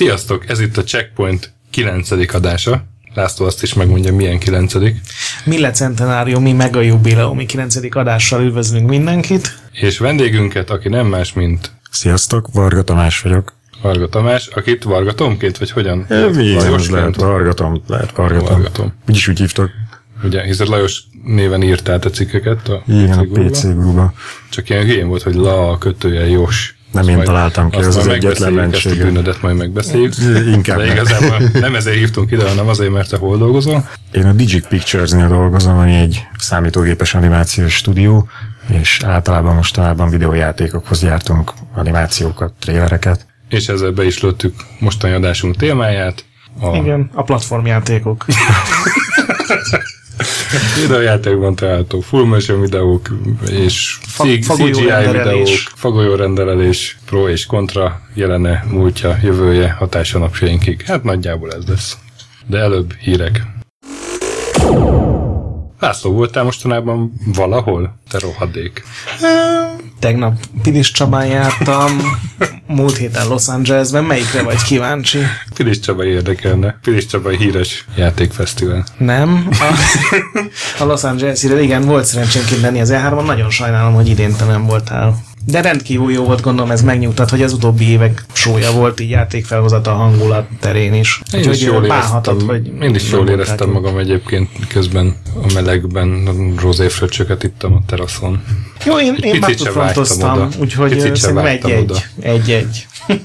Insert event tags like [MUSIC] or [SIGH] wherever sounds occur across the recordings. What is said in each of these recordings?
Sziasztok, ez itt a Checkpoint 9. adása. László azt is megmondja, milyen 9. Millecentenáriumi mega jubileumi 9. adással üdvözlünk mindenkit. És vendégünket, aki nem más, mint Sziasztok, Varga Tamás vagyok. Varga Tamás, akit Varga Tomként, vagy hogyan? E, mi Lajos lehet, Varga Tom, lehet Varga Tom. Varga Tom. Úgyis úgy hívtak. Ugye, hiszen Lajos néven írtál a cikkeket a Igen, a guruba. PC. Csak ilyen hülyén volt, hogy la kötője Jos. Nem én találtam ki, ez az majd egyetlen megbeszéljük, Ezt a bűnödet majd megbeszéljük. [LAUGHS] Inkább De nem. igazából nem ezért hívtunk ide, hanem azért, mert te hol dolgozol. Én a Digic Pictures-nél dolgozom, ami egy számítógépes animációs stúdió, és általában mostanában videójátékokhoz gyártunk animációkat, trélereket. És ezzel be is lőttük mostani adásunk témáját. A Igen, a platformjátékok. [LAUGHS] videójátékban található full motion videók és Fa- CGI videók, fagolyó rendelés, pro és kontra, jelene, múltja, jövője, hatása napjainkig. Hát nagyjából ez lesz. De előbb hírek. László, voltál mostanában valahol? Te rohadék. Tegnap Pilis Csabán jártam, múlt héten Los Angelesben. Melyikre vagy kíváncsi? Pilis Csaba érdekelne. Pilis Csaba híres játékfesztivál. Nem. A, a Los Angeles-ire igen, volt szerencsém lenni az E3-on, nagyon sajnálom, hogy idén te nem voltál. De rendkívül jó volt, gondolom ez megnyugtat, hogy az utóbbi évek sója volt így játékfelhozata a hangulat terén is. Én is jól bánhatod, hogy én is jól éreztem kint. magam egyébként, miközben a melegben rozéfröccsöket ittam a teraszon. Jó, én, én vágytam oda. úgyhogy szerintem egy-egy. Egy-egy. [LAUGHS]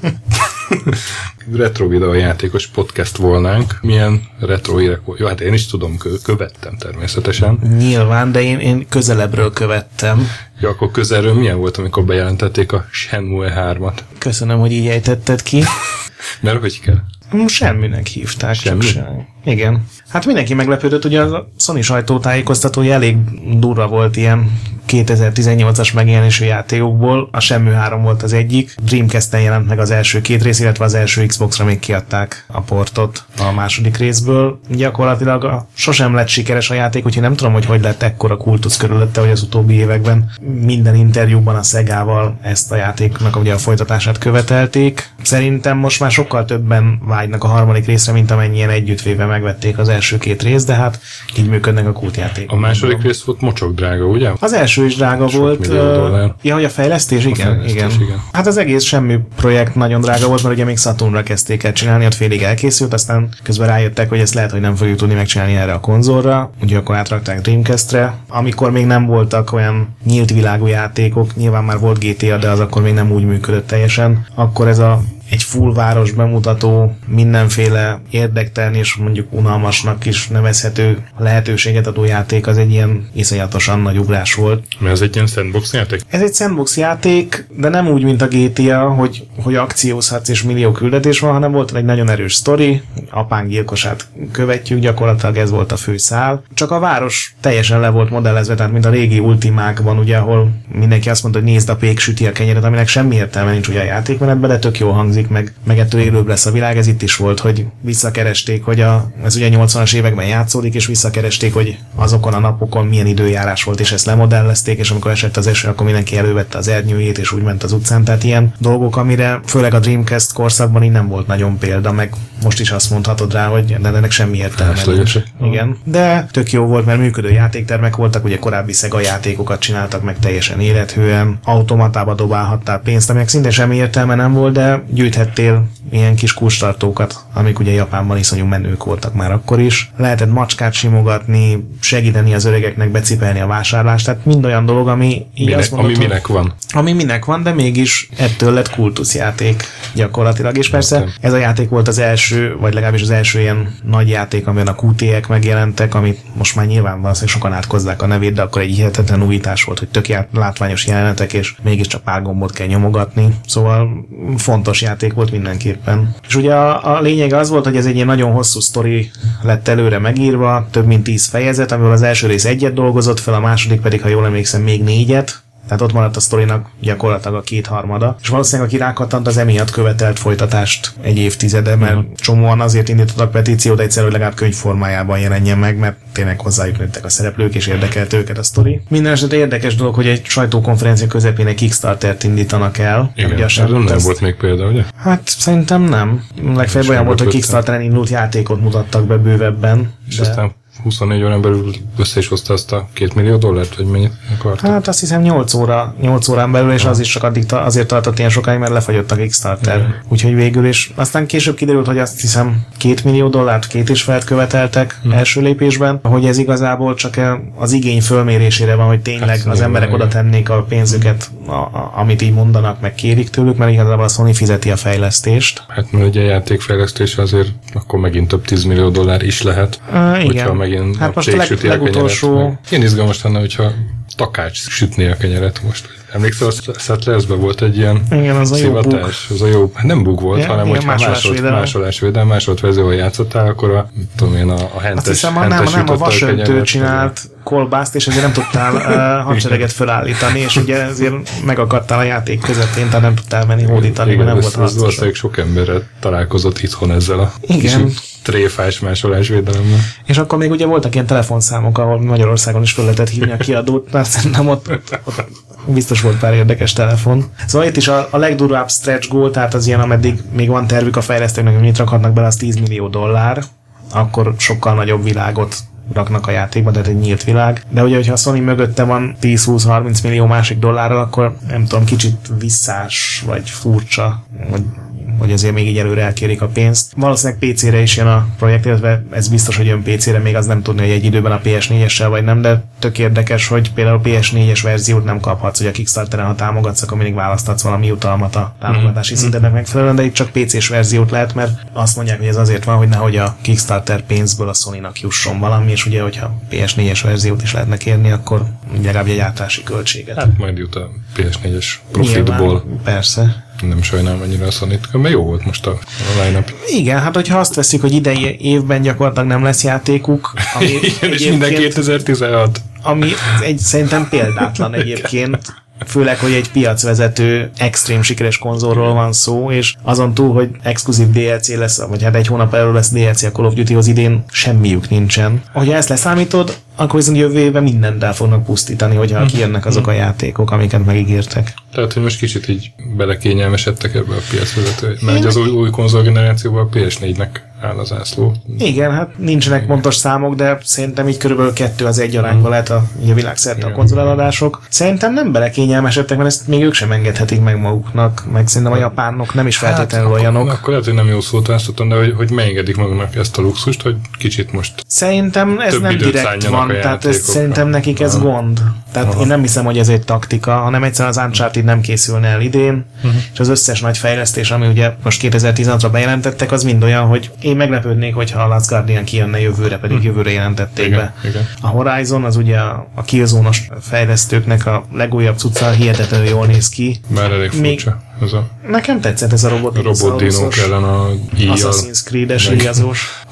retro videójátékos podcast volnánk. Milyen retro hírek volt? Jó, hát én is tudom, kö- követtem természetesen. Nyilván, de én, én közelebbről követtem. Ja, akkor közelről milyen volt, amikor bejelentették a Shenmue 3-at? Köszönöm, hogy így ejtetted ki. [LAUGHS] Mert hogy kell? Semminek hívták. Semmi? Semmi. Igen. Hát mindenki meglepődött, ugye a Sony sajtótájékoztatója elég durva volt ilyen 2018-as megjelenésű játékokból. A Semmi 3 volt az egyik. Dreamcast-en jelent meg az első két rész, illetve az első Xbox-ra még kiadták a portot a második részből. Gyakorlatilag a, sosem lett sikeres a játék, úgyhogy nem tudom, hogy hogy lett ekkora kultusz körülötte, hogy az utóbbi években minden interjúban a Szegával ezt a játéknak ugye a folytatását követelték. Szerintem most már sokkal többen vágynak a harmadik részre, mint amennyien együttvéve megvették az első két részt, de hát így működnek a kultjátékok. A második rész volt mocsok drága, ugye? Az első is drága Sok volt. Ja, hogy a fejlesztés, igen, fejlesztés, igen. igen. Hát az egész semmi projekt nagyon drága volt, mert ugye még Saturnra kezdték el csinálni, ott félig elkészült, aztán közben rájöttek, hogy ezt lehet, hogy nem fogjuk tudni megcsinálni erre a konzolra, ugye akkor átrakták Dreamcast-re. Amikor még nem voltak olyan nyílt világú játékok, nyilván már volt GTA, de az akkor még nem úgy működött teljesen, akkor ez a egy full város bemutató, mindenféle érdektelen és mondjuk unalmasnak is nevezhető lehetőséget adó játék, az egy ilyen iszonyatosan nagy ugrás volt. Mert ez egy ilyen sandbox játék? Ez egy sandbox játék, de nem úgy, mint a GTA, hogy, hogy akciózhatsz és millió küldetés van, hanem volt egy nagyon erős sztori, apánk gyilkosát követjük, gyakorlatilag ez volt a fő szál. Csak a város teljesen le volt modellezve, tehát mint a régi ultimákban, ugye, ahol mindenki azt mondta, hogy nézd a pék süti a kenyeret, aminek semmi értelme nincs ugye a játékmenetben, de tök jó hangzik, meg, meg ettől élőbb lesz a világ. Ez itt is volt, hogy visszakeresték, hogy a, ez ugye 80-as években játszódik, és visszakeresték, hogy azokon a napokon milyen időjárás volt, és ezt lemodellezték, és amikor esett az eső, akkor mindenki elővette az ernyőjét, és úgy ment az utcán. Tehát ilyen dolgok, amire főleg a Dreamcast korszakban így nem volt nagyon példa, meg most is azt mondhatod rá, hogy de ennek semmi értelme. Igen. De tök jó volt, mert működő játéktermek voltak, ugye korábbi Sega játékokat csináltak meg teljesen élethően, automatába dobálhattál pénzt, aminek szinte semmi értelme nem volt, de gyűjthettél ilyen kis kulcstartókat, amik ugye Japánban iszonyú menők voltak már akkor is. Lehetett macskát simogatni, segíteni az öregeknek becipelni a vásárlást, tehát mind olyan dolog, ami így Minek, azt mondod, ami minek van? ami minek van, de mégis ettől lett kultuszjáték gyakorlatilag. És persze Értem. ez a játék volt az első, vagy legalábbis az első ilyen nagy játék, amiben a QT-ek megjelentek, amit most már nyilván valószínűleg sokan átkozzák a nevét, de akkor egy hihetetlen újítás volt, hogy tök látványos jelenetek, és mégiscsak pár gombot kell nyomogatni. Szóval fontos játék volt mindenképpen. És ugye a, a lényeg lényege az volt, hogy ez egy ilyen nagyon hosszú sztori lett előre megírva, több mint tíz fejezet, amiből az első rész egyet dolgozott fel, a második pedig, ha jól emlékszem, még négyet, tehát ott maradt a sztorinak gyakorlatilag a kétharmada. És valószínűleg aki rákattant, az emiatt követelt folytatást egy évtizede, mert csomóan azért indítottak petíciót egyszerűen, hogy legalább könyvformájában jelenjen meg, mert tényleg hozzájuk nőttek a szereplők, és érdekelt őket a sztori. Minden esetre érdekes dolog, hogy egy sajtókonferencia közepén egy Kickstartert indítanak el. Igen, Ugye a nem ezt- volt még példa, ugye? Hát szerintem nem. Legfeljebb olyan volt, hogy. Kickstarteren indult játékot mutattak be bővebben. És de- aztán 24 órán belül össze is hozta azt a két millió dollárt, vagy mennyit akarta. Hát azt hiszem 8 óra, 8 órán belül, és az is csak addig ta, azért tartott ilyen sokáig, mert lefagyott a Kickstarter. Úgyhogy végül is. Aztán később kiderült, hogy azt hiszem 2 millió dollárt, két és felet követeltek első lépésben, hogy ez igazából csak az igény fölmérésére van, hogy tényleg Hát, az emberek oda tennék a pénzüket, a, a, amit így mondanak, meg kérik tőlük, mert igazából a Sony fizeti a fejlesztést. Hát mert ugye a játékfejlesztés azért akkor megint több 10 millió dollár is lehet. Uh, igen. Hogyha megint hát a most a leg, legutolsó... kenyeret. Ilyen izgalmas lenne, hogyha takács sütné a kenyeret most. Emlékszel, a Settlersben volt egy ilyen Igen, az a jó szivatás, az a jó, hát nem bug volt, Ja, hanem igen, hogyha másolásvédelem. másolásvédelem, másolt vezővel játszottál, akkor a, tudom én, a, a hentes, Azt hiszem, a, nem, hentes nem a vasöntő csinált kolbászt, és ezért nem tudtál uh, hadsereget felállítani, és ugye ezért megakadtál a játék közepén, tehát nem tudtál menni hódítani, Igen, mert nem volt harcos. valószínűleg sok emberre találkozott itthon ezzel a Igen. tréfás másolásvédelemmel. És akkor még ugye voltak ilyen telefonszámok, ahol Magyarországon is fel lehetett hívni a kiadót, mert szerintem ott, ott, ott biztos volt pár érdekes telefon. Szóval itt is a, a legdurvább stretch goal, tehát az ilyen, ameddig még van tervük a fejlesztőknek, hogy mit rakhatnak bele, az 10 millió dollár, akkor sokkal nagyobb világot raknak a játékba, tehát egy nyílt világ. De ugye, hogyha a Sony mögötte van 10-20-30 millió másik dollárral, akkor nem tudom, kicsit visszás, vagy furcsa, vagy hogy azért még így előre elkérik a pénzt. Valószínűleg PC-re is jön a projekt, illetve ez biztos, hogy jön PC-re, még az nem tudni, hogy egy időben a PS4-essel vagy nem, de tök érdekes, hogy például a PS4-es verziót nem kaphatsz, hogy a Kickstarteren, ha támogatsz, akkor mindig választhatsz valami jutalmat a támogatási szintednek megfelelően, de itt csak PC-s verziót lehet, mert azt mondják, hogy ez azért van, hogy nehogy a Kickstarter pénzből a Sony-nak jusson valami, és ugye, hogyha PS4-es verziót is lehetne kérni, akkor legalább egy költséget. Hát majd jut a PS4-es profitból. Nyilván, persze. Nem sajnálom annyira a sony mert jó volt most a, a line-up. Igen, hát hogyha azt veszik, hogy idei évben gyakorlatilag nem lesz játékuk, ami [LAUGHS] Igen, és minden egyébként- 2016. ami egy szerintem példátlan egyébként, főleg, hogy egy piacvezető, extrém sikeres konzolról van szó, és azon túl, hogy exkluzív DLC lesz, vagy hát egy hónap előbb lesz DLC a Call of Duty-hoz idén, semmiük nincsen. Hogyha ezt leszámítod, akkor viszont jövő évben mindent el fognak pusztítani, hogyha kijönnek azok a játékok, amiket megígértek. Tehát, hogy most kicsit így belekényelmesedtek ebbe a piacvezető. Mert hogy az új, új konzolgenerációban a PS4-nek áll az ászló. Igen, hát nincsenek pontos számok, de szerintem így körülbelül kettő az egy arányban lehet a, így a világszerte a konzoleladások. Szerintem nem belekényelmesedtek, mert ezt még ők sem engedhetik meg maguknak, meg szerintem a japánok nem is feltétlenül akkor, olyanok. akkor lehet, hogy nem jó szót választottam, de hogy, hogy megengedik maguknak ezt a luxust, hogy kicsit most Szerintem ez Több nem időt direkt szánjanak van, tehát ez, szerintem nekik ez gond. Tehát én nem hiszem, hogy ez egy taktika, hanem egyszerűen az Uncharted nem készülne el idén, Mhm. és az összes nagy fejlesztés, ami ugye most 2016-ra bejelentettek, az mind olyan, hogy én meglepődnék, hogyha a Last Guardian kijönne jövőre, pedig jövőre jelentették. Igen, be. igen. A Horizon az ugye a, a Killzone-os fejlesztőknek a legújabb cucca hihetetlenül jól néz ki. már elég Még- furcsa. Ez a Nekem tetszett ez a robot, robot dinók ellen a íjjal, Assassin's Creed-es.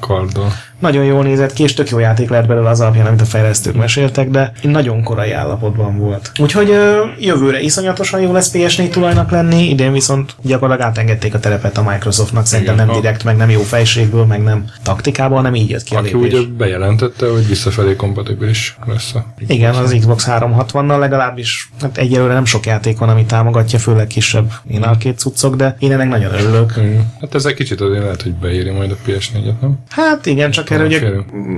Karddal. Nagyon jól nézett ki, és tök jó játék lett belőle az alapján, amit a fejlesztők meséltek, de nagyon korai állapotban volt. Úgyhogy ö, jövőre iszonyatosan jó lesz PS4 tulajnak lenni, idén viszont gyakorlatilag átengedték a terepet a Microsoftnak, szerintem Igen, nem a- direkt, meg nem jó fejségből, meg nem taktikából, nem így jött ki a Aki lépés. ugye bejelentette, hogy visszafelé kompatibilis lesz a Igen, az Xbox 360-nal legalábbis hát egyelőre nem sok játék van, ami támogatja, főleg kisebb én arcade cuccok, de én ennek nagyon örülök. Igen. Hát ezzel kicsit azért lehet, hogy beéri majd a PS4-et, nem? Hát igen, csak erre ugye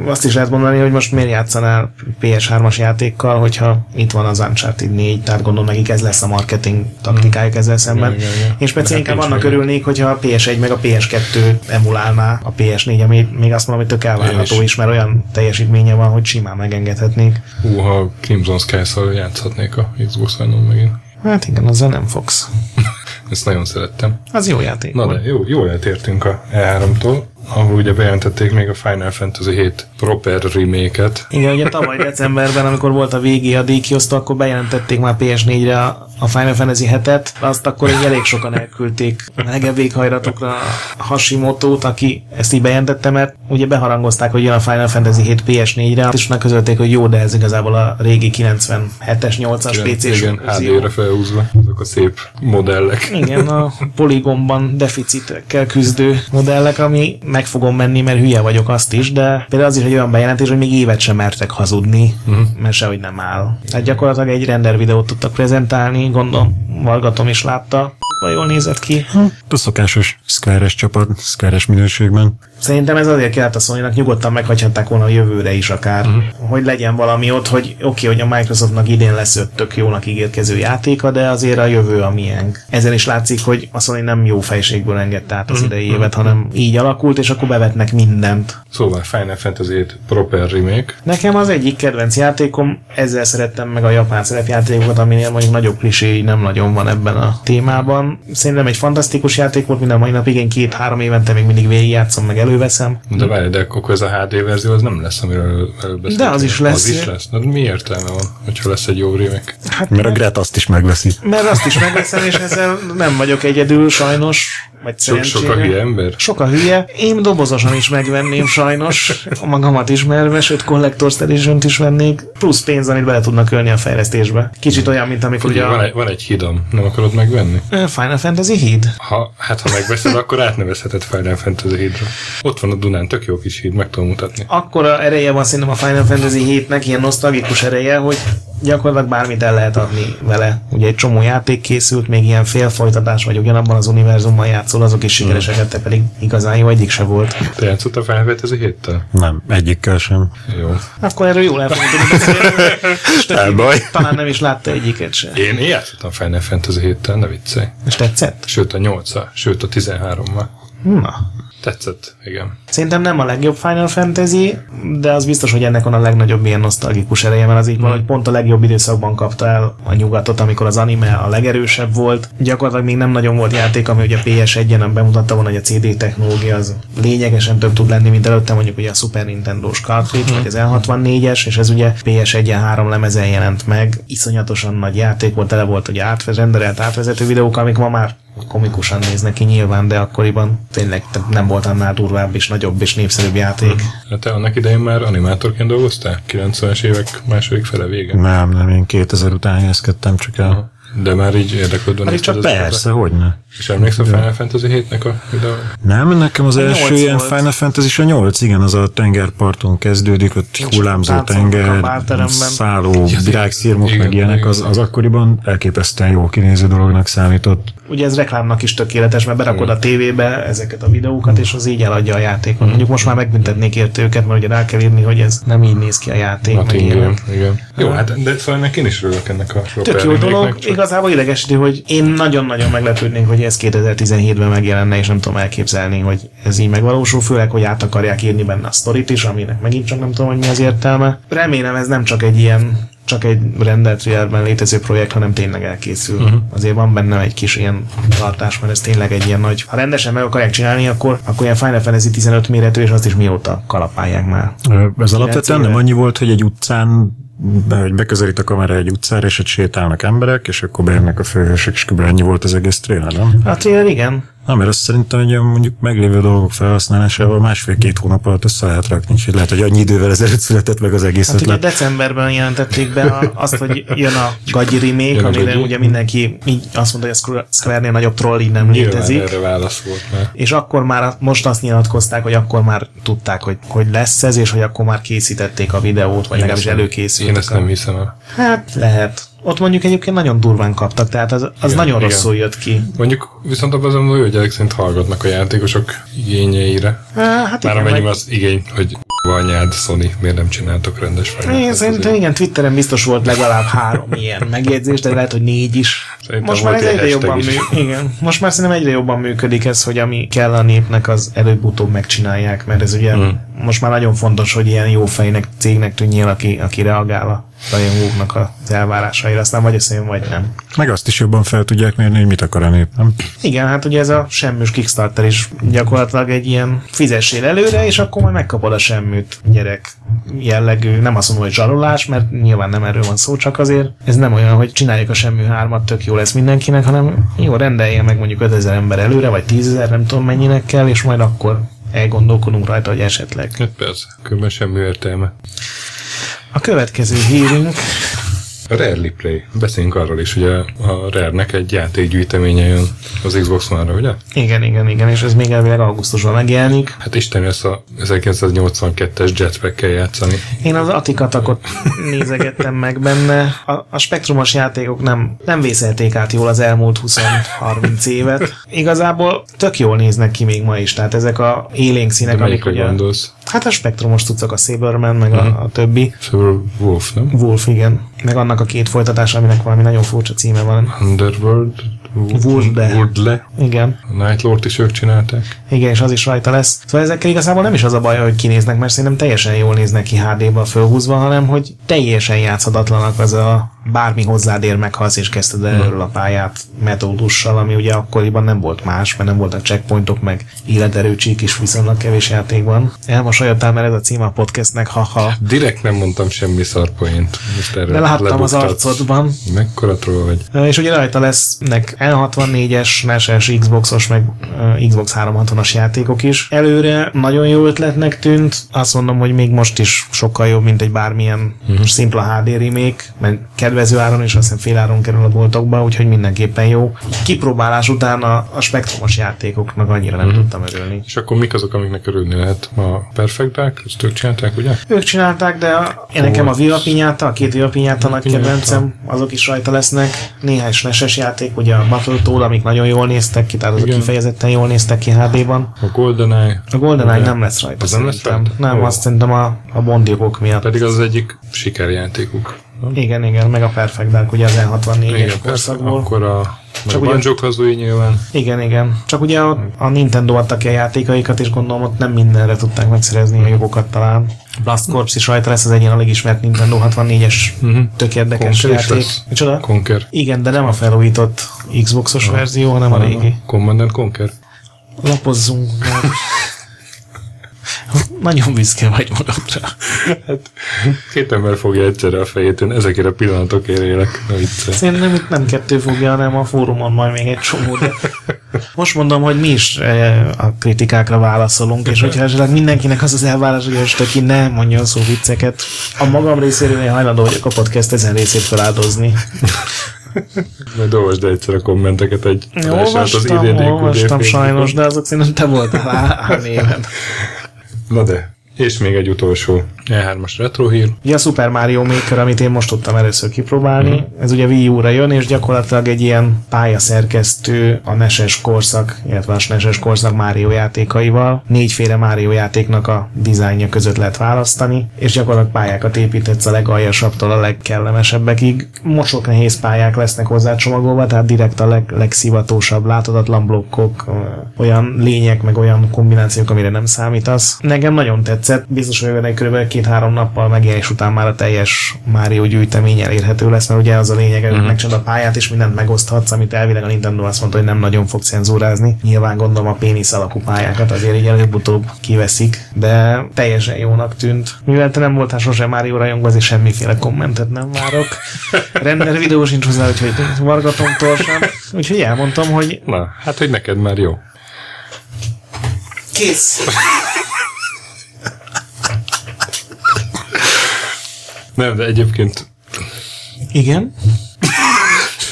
azt is lehet mondani, hogy most miért játszanál PS3-as játékkal, hogyha itt van az Uncharted 4, tehát gondolom nekik ez lesz a marketing taktikájuk ezzel szemben. Igen, igen, igen. Én speciál hát inkább annak még. örülnék, hogyha a PS1 meg a PS2 emulálná a PS4, ami még azt mondom, hogy tök elvárható is. mert olyan teljesítménye van, hogy simán megengedhetnék. Hú, ha Crimson Skies-szal játszhatnék a Xbox One-on megint. Hát igen, azzal nem fogsz. [LAUGHS] Ezt nagyon szerettem. Az jó játék Na volt. de jó, jól eltértünk a E3-tól, ahol ugye bejelentették még a Final Fantasy 7 proper remake-et. Igen, ugye tavaly decemberben, amikor volt a VG a díjkiosztó, akkor bejelentették már PS4-re a Final Fantasy 7-et, azt akkor így elég sokan elküldték megevékhajratokra Hashimoto-t, aki ezt így bejelentette, mert ugye beharangozták, hogy jön a Final Fantasy 7 PS4-re, és megközölték, hogy jó, de ez igazából a régi 97-es, 8-as PC-s Igen. HD-re felhúzva, azok a szép modellek. Igen, a poligonban deficitekkel küzdő modellek, ami meg fogom menni, mert hülye vagyok azt is, de például az is egy olyan bejelentés, hogy még évet sem mertek hazudni, uh-huh. mert sehogy nem áll. Tehát gyakorlatilag egy render videót tudtak prezentálni, gondolom, Valgatom is látta, jól nézett ki. A szokásos Square-es csapat, Square-es minőségben. Szerintem ez azért kellett a sony nyugodtan meghagyhatták volna a jövőre is akár, uh-huh. hogy legyen valami ott, hogy oké, okay, hogy a Microsoftnak idén lesz öt tök jónak ígérkező játéka, de azért a jövő a miénk. Ezen is látszik, hogy a Sony nem jó fejségből engedte át az idei évet, hanem így alakult, és akkor bevetnek mindent. Szóval Final Fantasy 7 proper remake. Nekem az egyik kedvenc játékom, ezzel szerettem meg a japán szerepjátékokat, aminél mondjuk nagyobb klisé nem nagyon van ebben a témában. Szerintem egy fantasztikus játék volt, minden mai napig én két-három évente még mindig végigjátszom, meg előveszem. De várj, de akkor ez a HD verzió az nem lesz, amiről beszéltünk. De az is lesz. Az is lesz. De mi értelme van, hogyha lesz egy jó remake? Hát Mert a Gret azt is megveszi. Mert azt is megveszem, és ezzel nem vagyok egyedül, sajnos. Vagy Sok, sok a szerencsére. hülye ember? Sok a hülye. Én dobozosan is megvenném sajnos, magamat ismerve, sőt Collector's edition is vennék, plusz pénz, amit bele tudnak ölni a fejlesztésbe. Kicsit olyan, mint amikor ugye Ugye, van, a egy, van egy hídam, nem akarod megvenni? Final Fantasy híd. Ha, hát ha megveszed, akkor átnevezheted Final Fantasy hídra. Ott van a Dunán, tök jó kis híd, meg tudom mutatni. Akkora ereje van szerintem a Final Fantasy 7-nek, ilyen nosztalgikus ereje, hogy gyakorlatilag bármit el lehet adni vele. Ugye egy csomó játék készült, még ilyen félfolytatás, vagy ugyanabban az univerzumban játszol, azok is sikeresek, te pedig igazán jó egyik se volt. Te játszottál Fantasy 7-tel? Nem, egyikkel sem. Jó. Akkor erről jól el fogunk tudni beszélni. Elbaj. Talán nem is látta egyiket se. Én, én játszottam Final Fantasy 7-tel, ne viccelj. És tetszett? Sőt a 8 sőt a 13-mal. Na. Tetszett, igen. Szerintem nem a legjobb Final Fantasy, de az biztos, hogy ennek van a legnagyobb ilyen nosztalgikus ereje, mert az így van, hogy pont a legjobb időszakban kapta el a nyugatot, amikor az anime a legerősebb volt. Gyakorlatilag még nem nagyon volt játék, ami ugye PS1-en bemutatta volna, hogy a CD technológia az lényegesen több tud lenni, mint előtte mondjuk ugye a Super Nintendo-s cartridge, vagy az L64-es, és ez ugye PS1-en három lemezen jelent meg. Iszonyatosan nagy játék volt, tele volt ugye átve- renderelt átvezető videók, amik ma már komikusan néznek ki nyilván, de akkoriban tényleg nem volt annál durvább és nagyobb és népszerűbb játék. Hát te annak idején már animátorként dolgoztál? 90-es évek második fele vége? Nem, nem, én 2000 után helyezkedtem csak el. De már így érdeklődve Hát csak persze, hogyne. És emlékszel Final Fantasy 7-nek a videó? Nem, nekem az A első ilyen volt. Final Fantasy a 8, igen, az a tengerparton kezdődik, ott csak hullámzó a tenger, szálló virágszirmok, igen, meg ilyenek, igen. az, az akkoriban elképesztően jó kinéző dolognak számított. Ugye ez reklámnak is tökéletes, mert berakod a tévébe ezeket a videókat, és az így eladja a játékot. Mondjuk most már megbüntetnék érte őket, mert ugye rá kell írni, hogy ez nem így néz ki a játék. meg Nothing ilyenek. Game, igen. Jó, hát de szóval én is örülök ennek a Tök jó dolog, igazából idegesíti, hogy én nagyon-nagyon meglepődnék, hogy ez 2017-ben megjelenne, és nem tudom elképzelni, hogy ez így megvalósul, főleg, hogy át akarják írni benne a sztorit is, aminek megint csak nem tudom, hogy mi az értelme. Remélem ez nem csak egy ilyen csak egy rendelt trailerben létező projekt, hanem tényleg elkészül. Uh-huh. Azért van benne egy kis ilyen tartás, mert ez tényleg egy ilyen nagy... Ha rendesen meg akarják csinálni, akkor, akkor ilyen Final Fantasy 15 méretű, és azt is mióta kalapálják már. Ez alapvetően nem annyi volt, hogy egy utcán hogy beközelít a kamera egy utcára, és ott sétálnak emberek, és akkor beérnek a főhősök, és kb. ennyi volt az egész trailer, nem? A trailer igen, Na, mert azt szerintem, hogy a mondjuk meglévő dolgok felhasználásával másfél-két hónap alatt össze lehet rakni, és lehet, hogy annyi idővel ezelőtt született meg az egész Hát ugye ötlet. decemberben jelentették be a, azt, hogy jön a Gagyi remake, amire Gagyi. ugye mindenki így azt mondta, hogy a Square- Square-nél nagyobb troll így nem Nyilván létezik. erre válasz volt már. És akkor már, most azt nyilatkozták, hogy akkor már tudták, hogy, hogy lesz ez, és hogy akkor már készítették a videót, vagy legalábbis nem- előkészültek. Én ezt nem hiszem el. Hát lehet. Ott mondjuk egyébként nagyon durván kaptak, tehát az, az Igen, nagyon igen. rosszul jött ki. Mondjuk viszont abban azon jó, hogy ezek szerint hallgatnak a játékosok igényeire. Hát Már igen, amennyi meg- az igény, hogy anyád, Sony, miért nem csináltok rendes Fantasy-t? szerintem igen, Twitteren biztos volt legalább három [LAUGHS] ilyen megjegyzés, de lehet, hogy négy is. Szerintem Most már ez egy egyre jobban, is. mű, igen. Most már szerintem egyre jobban működik ez, hogy ami kell a népnek, az előbb-utóbb megcsinálják, mert ez ugye Mm. most már nagyon fontos, hogy ilyen jó fejnek, cégnek tűnjél, aki, aki reagál a rajongóknak az elvárásaira, aztán vagy összejön, vagy nem. Meg azt is jobban fel tudják mérni, hogy mit akar a nép, nem? Igen, hát ugye ez a semműs Kickstarter is gyakorlatilag egy ilyen fizessél előre, és akkor majd megkapod a semműt gyerek jellegű, nem azt mondom, hogy zsarolás, mert nyilván nem erről van szó, csak azért ez nem olyan, hogy csináljuk a semmű hármat, tök jó lesz mindenkinek, hanem jó, rendelje meg mondjuk 5000 ember előre, vagy 10.000, nem tudom mennyinek kell, és majd akkor elgondolkodunk rajta, hogy esetleg. Hát persze, különben semmi értelme. A következő hírünk A Rarely Play. Beszéljünk arról is, hogy a, Rare-nek egy játékgyűjteménye jön az Xbox One-ra, ugye? Igen, igen, igen, és ez még elvileg augusztusban megjelenik. Hát Isten ezt a 1982-es jetpack-kel játszani. Én az Atikatakot nézegettem meg benne. A, a spektrumos játékok nem, nem vészelték át jól az elmúlt 20-30 évet. Igazából tök jól néznek ki még ma is, tehát ezek a élénk színek, De amik ugye... gondolsz? Hát a spektrumos tudszak a Saberman, meg a, a többi. Szóval Wolf, nem? Wolf, igen. Meg annak a két folytatása, aminek valami nagyon furcsa címe van. Underworld? Wurdle. Wurdle. Igen. A Night Lord is ők csinálták. Igen, és az is rajta lesz. Szóval ezekkel igazából nem is az a baj, hogy kinéznek, mert szerintem teljesen jól néznek ki HD-ba fölhúzva, hanem hogy teljesen játszhatatlanak az a bármi hozzád ér, meghalsz és kezdted el erről a pályát metódussal, ami ugye akkoriban nem volt más, mert nem voltak checkpointok, meg életerőcsík is viszonylag kevés játékban. Elmosolyodtál, mert ez a címe a podcastnek, haha. Direkt nem mondtam semmi szarpoint. De láttam az arcodban. Mekkora troll vagy? És ugye rajta lesznek N64-es, NES-es, Xboxos, meg Xbox 360-as játékok is. Előre nagyon jó ötletnek tűnt, azt mondom, hogy még most is sokkal jobb, mint egy bármilyen uh-huh. szimpla HD remake, mert kedvező áron és azt hiszem fél áron kerül a boltokba, úgyhogy mindenképpen jó. Kipróbálás után a, a spektrumos játékoknak annyira nem uh-huh. tudtam örülni. És akkor mik azok, amiknek örülni lehet? A Perfect Dark, ezt ők csinálták, ugye? Ők csinálták, de a, én nekem a Viva Pinyata, a két Viva Pinyata nagy kedvencem, azok is rajta lesznek. Néhány SNES-es játék, ugye a Battletoad, amik nagyon jól néztek ki, tehát azok Igen. kifejezetten jól néztek ki HD-ban. A GoldenEye. A GoldenEye nem lesz rajta Az nem lesz rajta? Nem, Ó. azt szerintem a, a bondjogok miatt. Pedig az az egyik sikerjátékuk. Igen, igen, meg a Perfect ugye az N64-es Igen, persze. korszakból. Akkor a, Csak ugye- Banjo Kazooie nyilván. Igen, igen. Csak ugye a, a Nintendo adta ki a játékaikat, és gondolom ott nem mindenre tudták megszerezni a jogokat talán. Blast Corps is rajta lesz, az egyén a legismert Nintendo 64-es Mhm. tök érdekes Conquer is játék. Micsoda? Conquer. Igen, de nem a felújított Xboxos verzió, hanem a régi. Command and Conquer. Lapozzunk. [LAUGHS] Nagyon büszke vagy magadra. Hát, két ember fogja egyszerre a fejét, én ezekért a pillanatokért élek. Szerintem itt nem kettő fogja, hanem a fórumon majd még egy csomó. De most mondom, hogy mi is eh, a kritikákra válaszolunk, és hogyha esetleg mindenkinek az az elvárás, hogy most aki ne mondjon szó vicceket, a magam részéről én hajlandó vagyok a podcast ezen részét feláldozni. Majd olvasd egyszer a kommenteket egy olvastam, idén olvastam sajnos, de azok szerintem te voltál á- á néven. Na de, és még egy utolsó E3-as retro hír. Ugye a Super Mario Maker, amit én most tudtam először kipróbálni, mm. ez ugye Wii U-ra jön, és gyakorlatilag egy ilyen pályaszerkesztő a NES-es korszak, illetve a SNES-es korszak Mario játékaival. Négyféle Mario játéknak a dizájnja között lehet választani, és gyakorlatilag pályákat építetsz a legaljasabbtól a legkellemesebbekig. Mosok nehéz pályák lesznek hozzá csomagolva, tehát direkt a leg, legszivatósabb, láthatatlan blokkok, olyan lények, meg olyan kombinációk, amire nem számítasz. Nekem nagyon tetszett, biztos vagyok benne, hogy kb. két-három nappal megjelenés után már a teljes Mario gyűjtemény elérhető lesz, mert ugye az a lényeg, hogy Mhm. megcsinálod a pályát, és mindent megoszthatsz, amit elvileg a Nintendo azt mondta, hogy nem nagyon fog cenzúrázni. Nyilván gondolom a pénisz alakú pályákat azért így előbb-utóbb kiveszik, de teljesen jónak tűnt. Mivel te nem voltál sosem Mario rajongó, azért semmiféle kommentet nem várok. Render videó sincs hozzá, úgyhogy vargatomtól sem. Úgyhogy elmondtam, hogy Na, hát hogy neked már jó. kész. Nem, de egyébként Igen.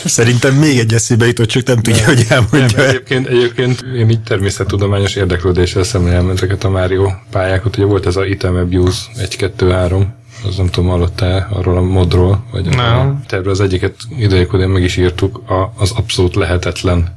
Szerintem még egy eszébe jutott, csak nem tudja, hogy nem, elmondja. el. egyébként, egyébként én így természettudományos érdeklődéssel szemlélem ezeket a Mario pályákat. Ugye volt ez a Item Abuse 1-2-3, az nem tudom, hallottál arról a modról, vagy Nem. a tervről az egyiket idejékodén meg is írtuk, a, az abszolút lehetetlen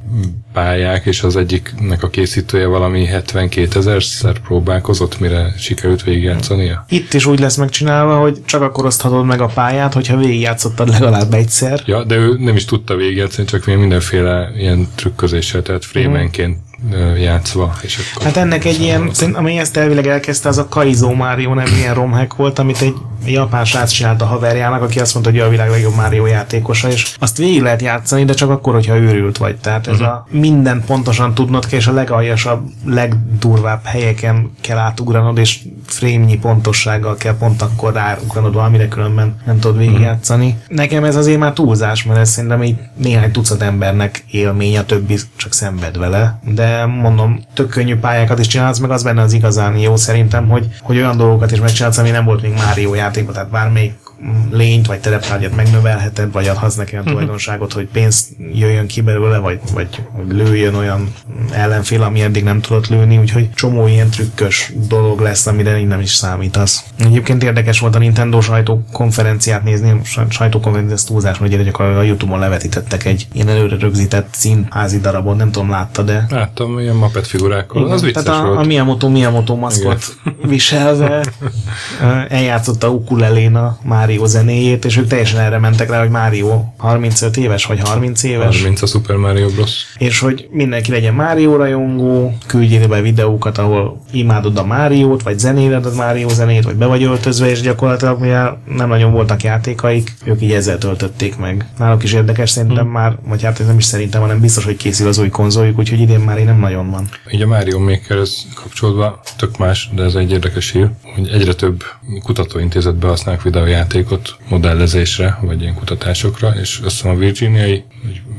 pályák, és az egyiknek a készítője valami 72 ezerszer próbálkozott, mire sikerült végigjátszania. Itt is úgy lesz megcsinálva, hogy csak akkor oszthatod meg a pályát, hogyha végigjátszottad legalább egyszer. Ja, de ő nem is tudta végigjátszani, csak még mindenféle ilyen trükközéssel, tehát frémenként ö, játszva, és akkor... Hát ennek egy ilyen, szerint- ami ezt elvileg elkezdte, az a Kaizo Mario nevű ilyen romhack volt, amit egy japán srác csinálta haverjának, aki azt mondta, hogy a világ legjobb Mario játékosa, és azt végig lehet játszani, de csak akkor, hogyha őrült vagy. Tehát ez uh-huh. a minden pontosan tudnod kell, és a legaljasabb, legdurvább helyeken kell átugranod, és frémnyi pontossággal kell pont akkor ráugranod valamire, különben nem tudod végigjátszani. Uh-huh. Nekem ez azért már túlzás, mert ez szerintem így néhány tucat embernek élmény, a többi csak szenved vele. De mondom, tök könnyű pályákat is csinálsz, meg az benne az igazán jó szerintem, hogy, hogy olyan dolgokat is megcsinálsz, ami nem volt még Mario játékban, tehát bármelyik lényt vagy tereptárgyat megnövelheted, vagy adhatsz neki olyan mhm. tulajdonságot, hogy pénzt jöjjön ki belőle, vagy, vagy, lőjön olyan ellenfél, ami eddig nem tudott lőni, úgyhogy csomó ilyen trükkös dolog lesz, amire így nem is számítasz. Egyébként érdekes volt a Nintendo sajtókonferenciát nézni, sajtókonferenciát ez túlzás, hogy hogy a Youtube-on levetítettek egy ilyen előre rögzített színházi darabon, nem tudom, látta, de... Láttam, ilyen mapet figurákkal, Igen, az vicces Tehát a, volt. a Miyamoto Miyamoto maszkot viselve [LAUGHS] eljátszotta ukulelén már Mario zenéjét, és ők teljesen erre mentek rá, hogy Mario 35 éves, vagy 30 éves. 30 a Super Mario Bros. És hogy mindenki legyen Mario rajongó, küldjél be videókat, ahol imádod a Máriót, vagy zenéled a Mario zenét, vagy be vagy öltözve, és gyakorlatilag mivel nem nagyon voltak játékaik, ők így ezzel töltötték meg. Náluk is érdekes, szerintem hmm. már, vagy hát nem is szerintem, hanem biztos, hogy készül az új konzoljuk, úgyhogy idén már nem nagyon van. Így a Mario Makerhez kapcsolódva tök más, de ez egy érdekes hír, hogy egyre több kutatóintézet behasználnak videójáték játékot modellezésre, vagy ilyen kutatásokra, és azt hiszem a Virginiai,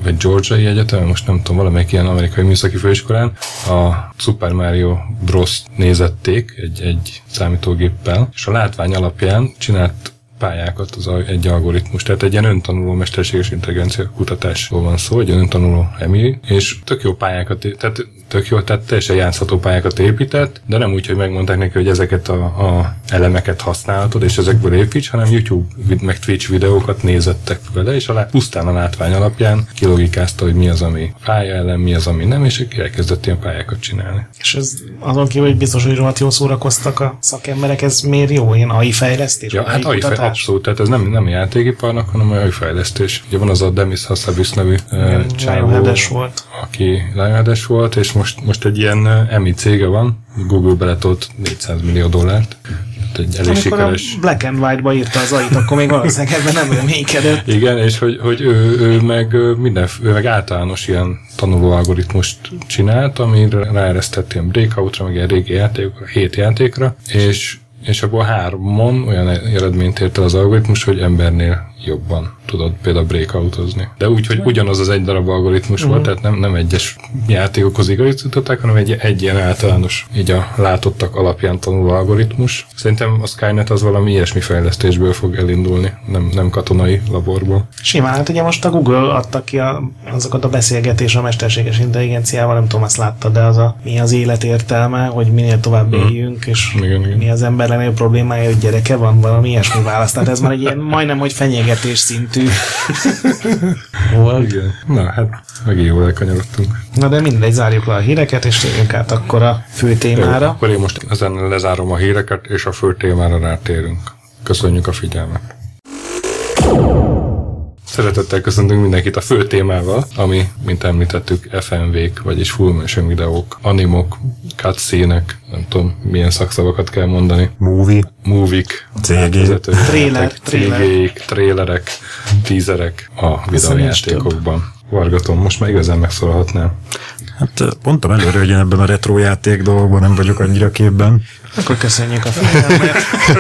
vagy Georgiai Egyetem, most nem tudom, valamelyik ilyen amerikai műszaki főiskolán, a Super Mario Bros. nézették egy, egy számítógéppel, és a látvány alapján csinált pályákat az egy algoritmus. Tehát egy ilyen öntanuló mesterséges intelligencia kutatásról van szó, egy öntanuló emi, és tök jó pályákat, tehát tök jó, tehát teljesen játszható pályákat épített, de nem úgy, hogy megmondták neki, hogy ezeket a, a elemeket használhatod, és ezekből építs, hanem YouTube meg Twitch videókat nézettek vele, és alá pusztán a látvány alapján kilogikázta, hogy mi az, ami pálya ellen, mi az, ami nem, és elkezdett ilyen pályákat csinálni. És ez azon kívül, hogy biztos, hogy rohadt jól szórakoztak a szakemberek, ez miért jó? Ilyen AI fejlesztés? Ja, hát AI fejlesztés, abszolút, tehát ez nem, nem játékiparnak, hanem AI fejlesztés. Ugye van az a Demis Hassabis nevű uh, csávó, volt. aki Lionhead volt, és most, most egy ilyen EMI cége van, Google beletolt 400 millió dollárt, egy elég Amikor sikeres... a Black and White-ba írta az ait, akkor még valószínűleg ebben nem reménykedett. Igen, és hogy, hogy ő, ő, meg minden, ő meg általános ilyen tanuló algoritmust csinált, amire ráeresztett ilyen breakoutra, meg ilyen régi játékokra, hét játékra, és és abból hármon olyan eredményt ért el az algoritmus, hogy embernél jobban tudod például breakoutozni. De úgy, hogy ugyanaz az egy darab algoritmus uh-huh. volt, tehát nem, nem egyes játékokhoz igazították, hanem egy, egy ilyen általános, így a látottak alapján tanuló algoritmus. Szerintem a Skynet az valami ilyesmi fejlesztésből fog elindulni, nem, nem katonai laborból. Simán, hát ugye most a Google adta ki a, azokat a beszélgetés a mesterséges intelligenciával, nem tudom, azt látta, de az a mi az élet értelme, hogy minél tovább uh-huh. éljünk, és igen, igen. mi az ember legnagyobb problémája, hogy gyereke van, valami ilyesmi választ. Tehát ez már egy ilyen majdnem, hogy fenyegetés szintű [LAUGHS] volt. Igen. Na, hát megint jól elkanyarodtunk. Na de mindegy, zárjuk le a híreket, és térjünk át akkor a fő témára. Jó, akkor én most ezen lezárom a híreket, és a fő témára rátérünk. Köszönjük a figyelmet! Szeretettel köszöntünk mindenkit a fő témával, ami, mint említettük, FMV-k, vagyis full motion videók, animok, cutscene nem tudom, milyen szakszavakat kell mondani. Movie. Movik. CG. Trailer. cg trélerek, tízerek a videójátékokban. Vargatom, most már igazán megszólalhatnál. Hát mondtam előre, hogy én ebben a retro játék dolgokban nem vagyok annyira képben. Akkor köszönjük a figyelmet.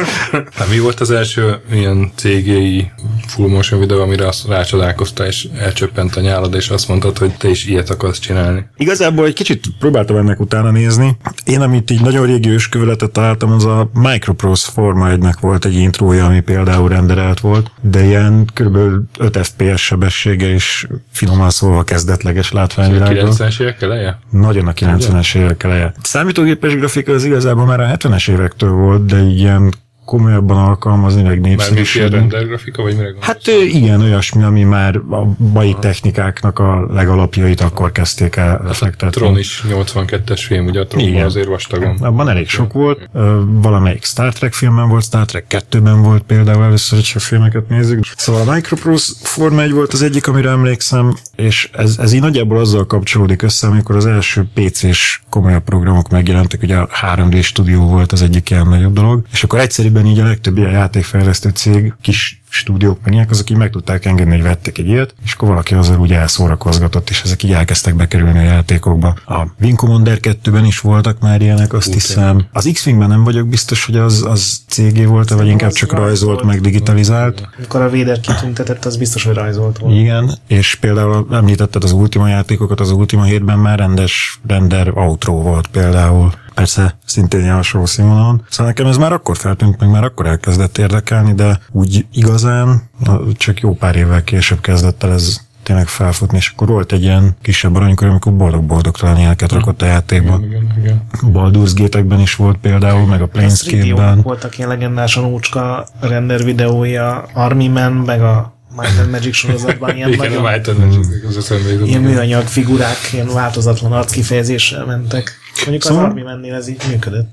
[LAUGHS] hát mi volt az első ilyen CGI full motion videó, amire azt rácsodálkozta, és elcsöppent a nyálad, és azt mondtad, hogy te is ilyet akarsz csinálni? Igazából egy kicsit próbáltam ennek utána nézni. Én, amit így nagyon régi ősköveletet találtam, az a Microprose Forma 1 volt egy intrója, ami például renderelt volt, de ilyen kb. 5 FPS sebessége és finoman szólva kezdetleges látványvilágban. 90-es évek eleje? Nagyon a 90-es évek eleje. Számítógépes grafika az igazából már a 70-es évektől volt, de ilyen komolyabban alkalmazni, meg népszerűsíteni. Már render grafika, vagy mire? Hát igen, olyasmi, ami már a mai technikáknak a legalapjait akkor kezdték el hát reflektelni. A Tron is 82-es film, ugye a Tron igen. azért vastagon. Abban elég sok volt. Valamelyik Star Trek filmben volt, Star Trek 2-ben volt például először, hogy a filmeket nézzük. Szóval a Microprose Forma 1 volt az egyik, amire emlékszem, és ez, ez így nagyjából azzal kapcsolódik össze, amikor az első PC-s komolyabb programok megjelentek, ugye a 3D stúdió volt az egyik ilyen nagyobb dolog, és akkor egyszerűen régebben így a legtöbb ilyen játékfejlesztő cég, kis stúdiók, meg ilyenek, azok így meg tudták engedni, hogy vettek egy ilyet, és akkor valaki azzal úgy elszórakozgatott, és ezek így elkezdtek bekerülni a játékokba. A Wing Commander 2-ben is voltak már ilyenek, azt hiszem. Az X-Wingben nem vagyok biztos, hogy az, az cégé volt, vagy inkább csak rajzolt, meg digitalizált. Amikor a Véder kitüntetett, az biztos, hogy rajzolt volt. Igen, és például említetted az Ultima játékokat, az Ultima 7-ben már rendes render outro volt például. Persze, szintén hasonló színvonalon. Szóval nekem ez már akkor feltűnt, meg már akkor elkezdett érdekelni, de úgy igazán csak jó pár évvel később kezdett el ez tényleg felfutni, és akkor volt egy ilyen kisebb aranykor, amikor boldog-boldogtalan ilyeneket rakott a játékba. Igen, igen. Baldur's Gate-ekben is volt például, meg a Planescape-ben. Voltak ilyen legendás ócska render videója, Army Man, meg a Might and Magic sorozatban ilyen Igen, a nagyon, Might and Magic, az eszembe jutott. ilyen műanyag figurák, ilyen változatlan arckifejezéssel mentek. Mondjuk az Szóval- Army mennél ez így működött.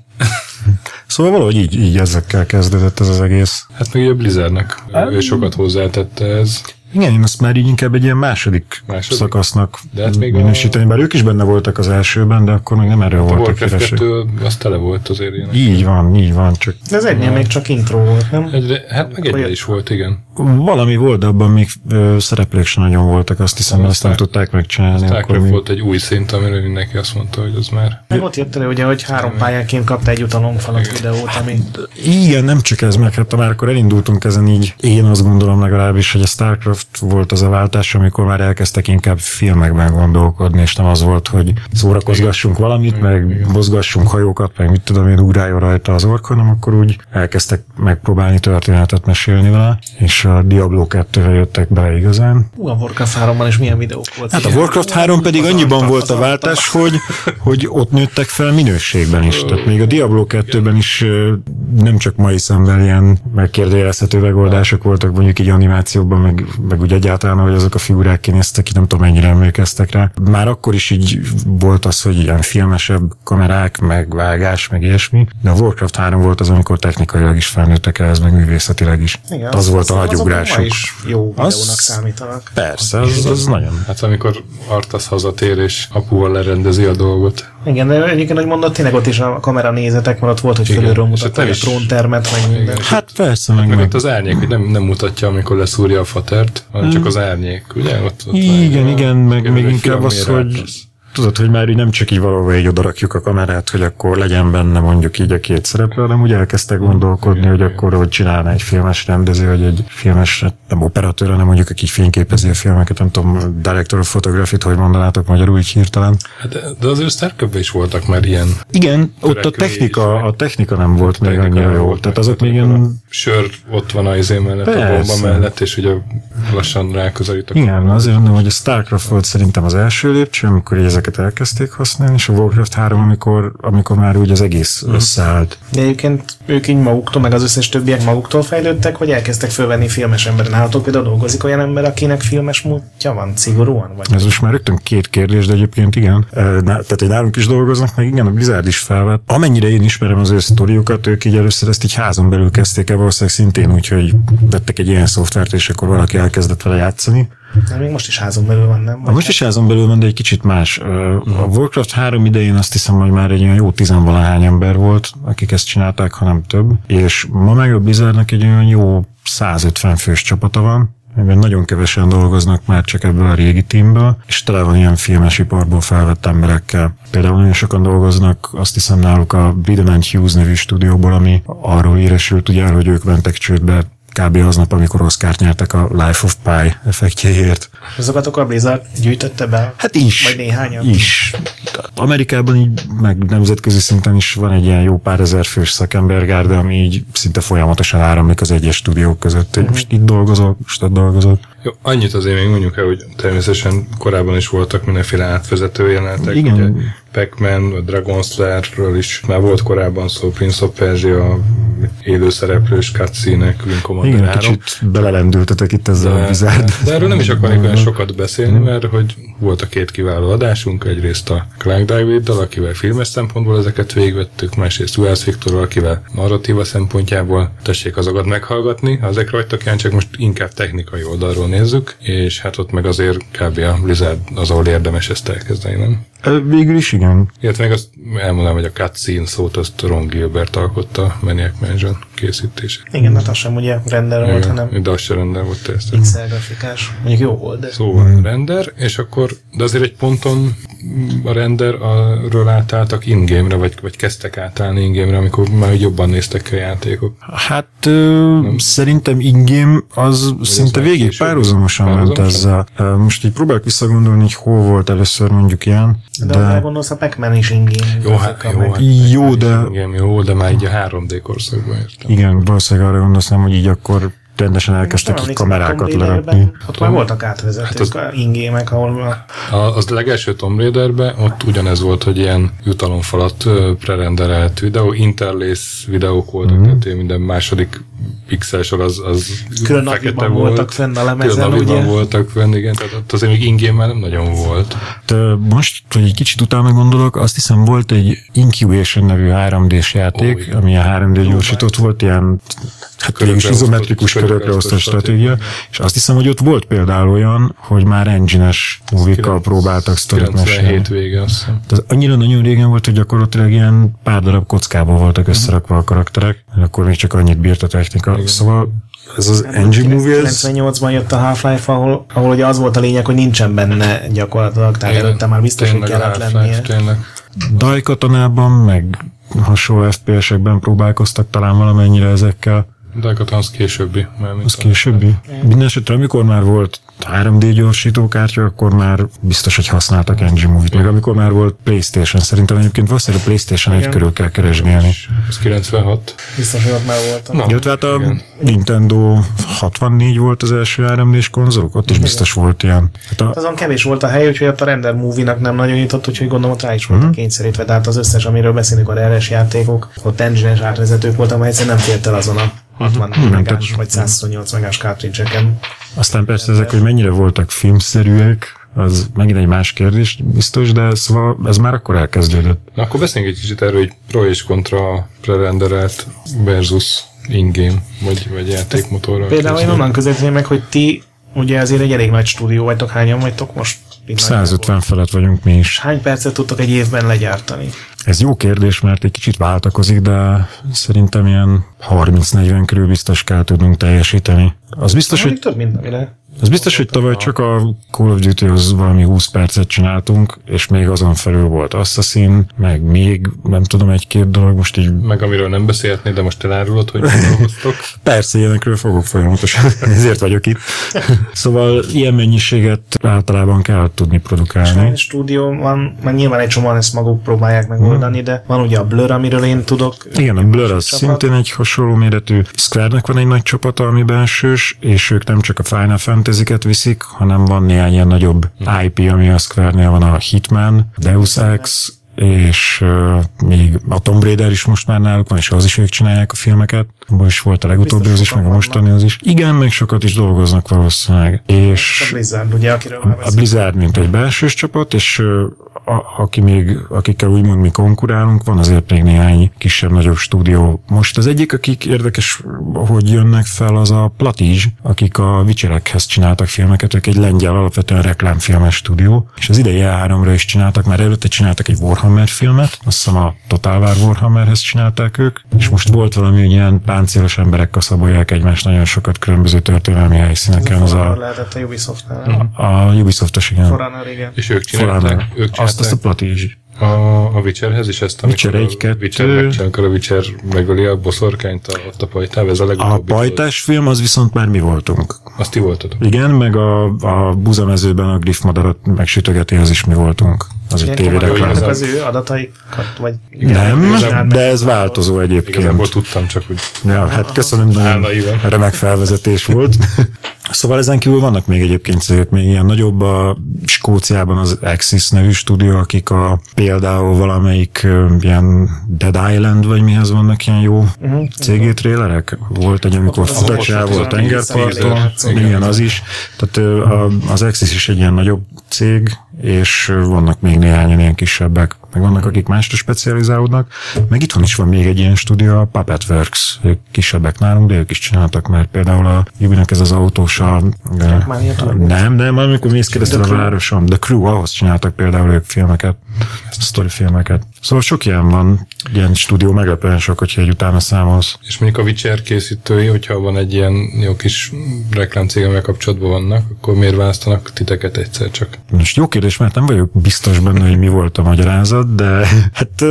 Szóval valahogy így, így ezekkel kezdődött ez az egész. Hát meg ugye a Blizzardnak ő sokat hozzátette ez. Igen, én azt már így inkább egy ilyen második, Második? szakasznak De hát még a- minősíteni, bár ők is benne voltak az elsőben, de akkor még nem erről A voltak híresek. 2 az tele volt azért ilyen. Így van, így van, csak De ez egynél még csak intro volt, nem? Egyre, hát meg egyre is volt, igen. Valami volt, de abban még ö, szereplők sem nagyon voltak, azt hiszem, mert azt nem Star- tudták megcsinálni. Akkor Starcraft még... volt egy új szint, amire mindenki azt mondta, hogy az már... Meg ott jött elő, ugye, hogy három pályánként kapta egy utalomfalat videót, ami Igen, nem csak ez, meg hát már akkor elindultunk ezen így, én azt gondolom legalábbis, hogy a Starcraft volt az a váltás, amikor már elkezdtek inkább filmekben gondolkodni, és nem az volt, hogy szórakozgassunk valamit, meg mozgassunk hajókat, meg mit tudom én, ugráljon rajta az ork, hanem akkor úgy elkezdtek megpróbálni történetet mesélni vele, és a Diablo 2-re jöttek bele igazán. Ú, a Warcraft 3-ban is milyen videók voltak. Hát a Warcraft 3 pedig annyiban volt a váltás, hogy, hogy ott nőttek fel minőségben is. Tehát még a Diablo 2-ben is nem csak mai szemben ilyen megkérdőjelezhető megoldások voltak, mondjuk így animációkban, meg, meg úgy egyáltalán, hogy azok a figurák kinéztek ki, nem tudom mennyire emlékeztek rá. Már akkor is így volt az, hogy ilyen filmesebb kamerák, meg vágás, meg ilyesmi, de a Warcraft 3 volt az, amikor technikailag is felnőttek ehhez, meg művészetileg is. Igen, az, volt a azok ma nagyugrásuk. is jó videónak Az- számítanak. Persze, az, az nagyon. Hát amikor Artas hazatér és apuval lerendezi a dolgot. Igen, de egyébként, hogy mondod, tényleg ott is a kamera nézetek, mert ott volt, hogy Igen, fölülről mutatták a tróntermet, meg minden. Hát persze, meg, Meg meg ott az árnyék, hogy nem, nem mutatja, amikor leszúrja a fatert, hanem csak az árnyék, ugye? Ott, ott Igen, igen, meg igen, még inkább az, hogy. Tudod, hogy már így nem csak így valahol így odarakjuk a kamerát, hogy akkor legyen benne mondjuk így a két szereplő, hanem úgy elkezdtek gondolkodni, Igen, hogy igen. akkor hogy csinálna egy filmes rendező, vagy egy filmes, nem operatőr, hanem mondjuk aki fényképezi a filmeket, nem tudom, director of photography hogy mondanátok magyarul így hirtelen. Hát, de- de azért starcraft is voltak már ilyen Igen, ott a technika, a technika nem volt még annyira jó. volt, Tehát azok még ilyen a Sör ott van a izé mellett, a Persze. bomba mellett, és ugye lassan ráközelít a Igen, azért mondom, hogy a Starcraft volt szerintem az első lépcső, amikor így ezeket elkezdték használni, és a Warcraft 3, amikor, amikor már úgy az egész összeállt. De egyébként ők így maguktól, meg az összes többiek maguktól fejlődtek, vagy elkezdtek fölvenni filmes emberen. Nálatok például dolgozik olyan ember, akinek filmes múltja van, szigorúan? Vagy? Ez most már rögtön két kérdés, de egyébként igen. Tehát, hogy nálunk is dolgoznak, meg igen, a Blizzard is felvett. Amennyire én ismerem az ő sztoriukat, ők így először ezt így házon belül kezdték el, valószínűleg szintén úgy, hogy vettek egy ilyen szoftvert, és akkor valaki elkezdett vele játszani. De még most is házon belül van, nem? A most is házon belül van, de egy kicsit más. A Warcraft 3 idején azt hiszem, hogy már egy olyan jó tizenvalahány ember volt, akik ezt csinálták, hanem több. És ma meg a Blizzardnak egy olyan jó 150 fős csapata van, amiben nagyon kevesen dolgoznak már csak ebből a régi teamből, és tele van ilyen filmes iparból felvett emberekkel. Például nagyon sokan dolgoznak, azt hiszem náluk a Biden and Hughes nevű stúdióból, ami arról éresült ugye, hogy ők mentek csődbe kb. aznap, amikor Oscar-t nyertek a Life of Pi effektjéért. Azokat akkor a Blizzard gyűjtötte be? Hát is. Vagy néhányan? Is. Amerikában így, meg nemzetközi szinten is van egy ilyen jó pár ezer fős szakembergárda, ami így szinte folyamatosan áramlik az egyes stúdiók között. Hogy most itt dolgozol, most ott dolgozol. Jó, annyit azért még mondjuk el, hogy természetesen korábban is voltak mindenféle átvezető jelenetek. Igen. Ugye Pac-Man, a Dragon Slayer-ről is már volt korábban szó, Prince of Persia, élőszereplős cutscene-ek, Wing Commander Igen, 3. kicsit belelendültetek itt ezzel a De, Blizzard. de erről nem is akarnék olyan sokat beszélni, mert hogy volt a két kiváló adásunk, egyrészt a Clark David-dal, akivel filmes szempontból ezeket végigvettük, másrészt Wells Viktorral, akivel narratíva szempontjából tessék azokat meghallgatni, ha ezek rajtak ján, csak most inkább technikai oldalról nézzük, és hát ott meg azért kb. a Blizzard az, ahol érdemes ezt elkezdeni, nem? Végül is igen. Illetve még azt elmondanám, hogy a cutscene szót azt Ron Gilbert alkotta a Maniac Mansion készítését. Igen, hát az sem ugye render volt, hanem De az se render volt teljesen. pixel grafikás. Mondjuk jó volt, de Szóval render, és akkor, de azért egy ponton a render arról átálltak in-game-re, vagy, vagy kezdtek átállni in-game-re, amikor már jobban néztek ki a játékok. Hát ö, szerintem ingame az szinte már végig párhuzamosan ment ezzel. Most így próbálok visszagondolni, hogy hol volt először mondjuk ilyen, de, ha de gondolsz, a Pac-Man is ingén. Jó, hát, jó, hát, jó, de Igen, jó, de már így a 3D korszakban értem. igen, valószínűleg arra gondolsz, nem, hogy így akkor rendesen elkezdtek így kamerákat lerakni. Ott már voltak átvezetők, hát ingémek, ahol a A, az legelső Tomb Raiderben ott ugyanez volt, hogy ilyen jutalomfalat prerenderelt videó, interlace videók voltak, mm. tehát minden második pixel sor az, az Külön fekete naviban voltak fenn a lemezen, Külön ugye? voltak fenn, igen, tehát ott azért még ingén már nem nagyon volt. De most, hogy egy kicsit utána gondolok, azt hiszem volt egy Incubation nevű 3D-s játék, Ó, ami a 3D gyorsított volt, ilyen hát végül izometrikus osztott- körökre osztott stratégia, és azt hiszem, hogy ott volt például olyan, hogy már engine-es movikkal próbáltak sztorit 97 mesélni. vége, azt hiszem. Tehát annyira nagyon régen volt, hogy gyakorlatilag ilyen pár darab kockából voltak összerakva a karakterek, akkor még csak annyit bírt a technika. Szóval ez az engine movie, ez 98-ban jött a Half-Life, ahol, ahol ugye az volt a lényeg, hogy nincsen benne gyakorlatilag, tehát előtte már biztos, hogy a kellett lennie. Tényleg. Daikatonában, meg hasonló FPS-ekben próbálkoztak talán valamennyire ezekkel. De akkor az későbbi. Az későbbi. Mindenesetre, amikor már volt 3D gyorsítókártya, akkor már biztos, hogy használtak Engine Movie-t. Meg amikor már volt Playstation, szerintem egyébként valószínűleg a Playstation egy Igen. körül kell keresgélni. Ez 96. Biztos, hogy ott már voltam. Na, Jó, tehát a igen. Nintendo 64 volt az első 3D-s konzolok, ott is biztos volt ilyen. Hát a, Azon kevés volt a hely, úgyhogy ott a render movie-nak nem nagyon jutott, úgyhogy gondolom ott rá is voltak kényszerítve. Tehát az összes, amiről beszélünk, a RS játékok, ott engine-es átvezetők voltak, mert egyszerűen nem fért el azon a 60 megás vagy 128 megás cartridge-eken. aztán persze ezek, hogy mennyire voltak filmszerűek, az megint egy más kérdés, biztos, de szóval ez már akkor elkezdődött. Na akkor beszéljünk egy kicsit erről, hogy pro és kontra prerenderelt versus in-game, vagy, vagy játékmotorral. Például én onnan közelíteném meg, hogy ti ugye azért egy elég nagy stúdió vagytok, hányan vagytok most? Így 150 felett vagyunk mi is. Hány percet tudtok egy évben legyártani? Ez jó kérdés, mert egy kicsit váltakozik, de szerintem ilyen 30-40 körül biztos kell tudnunk teljesíteni. Az biztos, hogy, Mondjuk több, mint amire. Az biztos, hogy tavaly csak a Call of Duty-hoz valami 20 percet csináltunk, és még azon felül volt Assassin, meg még nem tudom, egy-két dolog most így Meg amiről nem beszélhetnél, de most elárulod, hogy dolgoztok. [LAUGHS] Persze, ilyenekről fogok folyamatosan, [LAUGHS] ezért vagyok itt. Szóval ilyen mennyiséget általában kell tudni produkálni. Hány stúdió van, már nyilván egy csomóan ezt maguk próbálják megoldani, de van ugye a Blur, amiről én tudok. Igen, a Blur az Csapat. szintén egy hasonló méretű. Square-nek van egy nagy csapata, ami belsős, és ők nem csak a Final Fantasy-ket viszik, hanem van néhány ilyen nagyobb IP, ami a Square-nél van a Hitman, Deus Ex, és uh, még a Tomb Raider is most már náluk van, és az is ők csinálják a filmeket. Most is volt a legutóbbi az is, meg a mostani az is. Igen, meg sokat is dolgoznak valószínűleg. És A Blizzard, ugye, akiről a beszélünk. Blizzard, mint egy belsős csapat, és a, aki még, akikkel úgymond mi konkurálunk, van azért még néhány kisebb-nagyobb stúdió. Most az egyik, akik érdekes, hogy jönnek fel, az a Platizs, akik a Witcherekhez csináltak filmeket, ők egy lengyel, alapvetően reklámfilmes stúdió, és az idei E3-ra is csináltak, már előtte csináltak egy Warhammer filmet, azt hiszem a Total War Warhammerhez csinálták ők, és most volt valami ilyen páncélos emberek kaszabolják egymást nagyon sokat különböző történelmi helyszíneken, Forerunner a, lehetett a Ubisoftnál. a Ubisoft-os, igen. Forerunner, igen. És ők csinálták, Forerunner. ők Azt, azt a csinálták Platizs. a, a Witcherhez is ezt, amikor Witcher a egy, kettő. Witcher megcsinál, amikor a Witcher megöli a boszorkányt a, ott a pajtába, ez a A legutóbbi. pajtás film az viszont már mi voltunk. Azt ti voltatok. Igen, meg a, a buzamezőben a griffmadarat megsütögeti, az is mi voltunk. Az egy Ilyenkor már tévéreklám. vannak az ő adataikat, vagy... Nem, de ez változó egyébként. Igazából tudtam csak, hogy Ja, hát köszönöm, nagyon remek felvezetés volt. [LAUGHS] Szóval ezen kívül vannak még egyébként cégek, még ilyen nagyobb a Skóciában az Axis nevű stúdió, akik a például valamelyik ilyen Dead Island, vagy mihez vannak ilyen jó Uh-huh. CG trélerek? Volt egy, amikor futacsával volt tengerparton, igen, az is. Tehát az Axis is egy ilyen nagyobb cég, és vannak még néhányan ilyen kisebbek. Meg vannak, akik másra specializálódnak, meg itthon is van még egy ilyen stúdió, a Puppet Works, ők kisebbek nálunk, de ők is csináltak, mert például a Jubinek ez az autós a... Nem, nem, amikor mész keresztül a városon, The Crew, ahhoz csináltak például ők filmeket, sztori filmeket. Szóval sok ilyen van, ilyen stúdió meglepően sok, hogyha egy utána számolsz. És mondjuk a Witcher készítői, hogyha van egy ilyen jó kis reklámcég, amivel kapcsolatban vannak, akkor miért választanak titeket egyszer csak? Most jó kérdés, mert nem vagyok biztos benne, hogy mi volt a magyarázat, de hát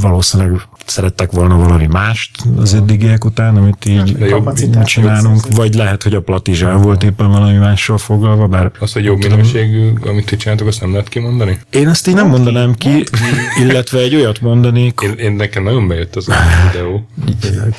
valószínűleg szerettek volna valami mást az eddigiek után, amit így jobb csinálunk, vagy lehet, hogy a platizsán volt éppen valami mással foglalva, bár... Az, hogy jobb minőségű, amit ti csináltok, azt nem lehet kimondani? Én ezt így nem mondanám ki, illetve egy olyat mondanék. Én, én nekem nagyon bejött az a videó.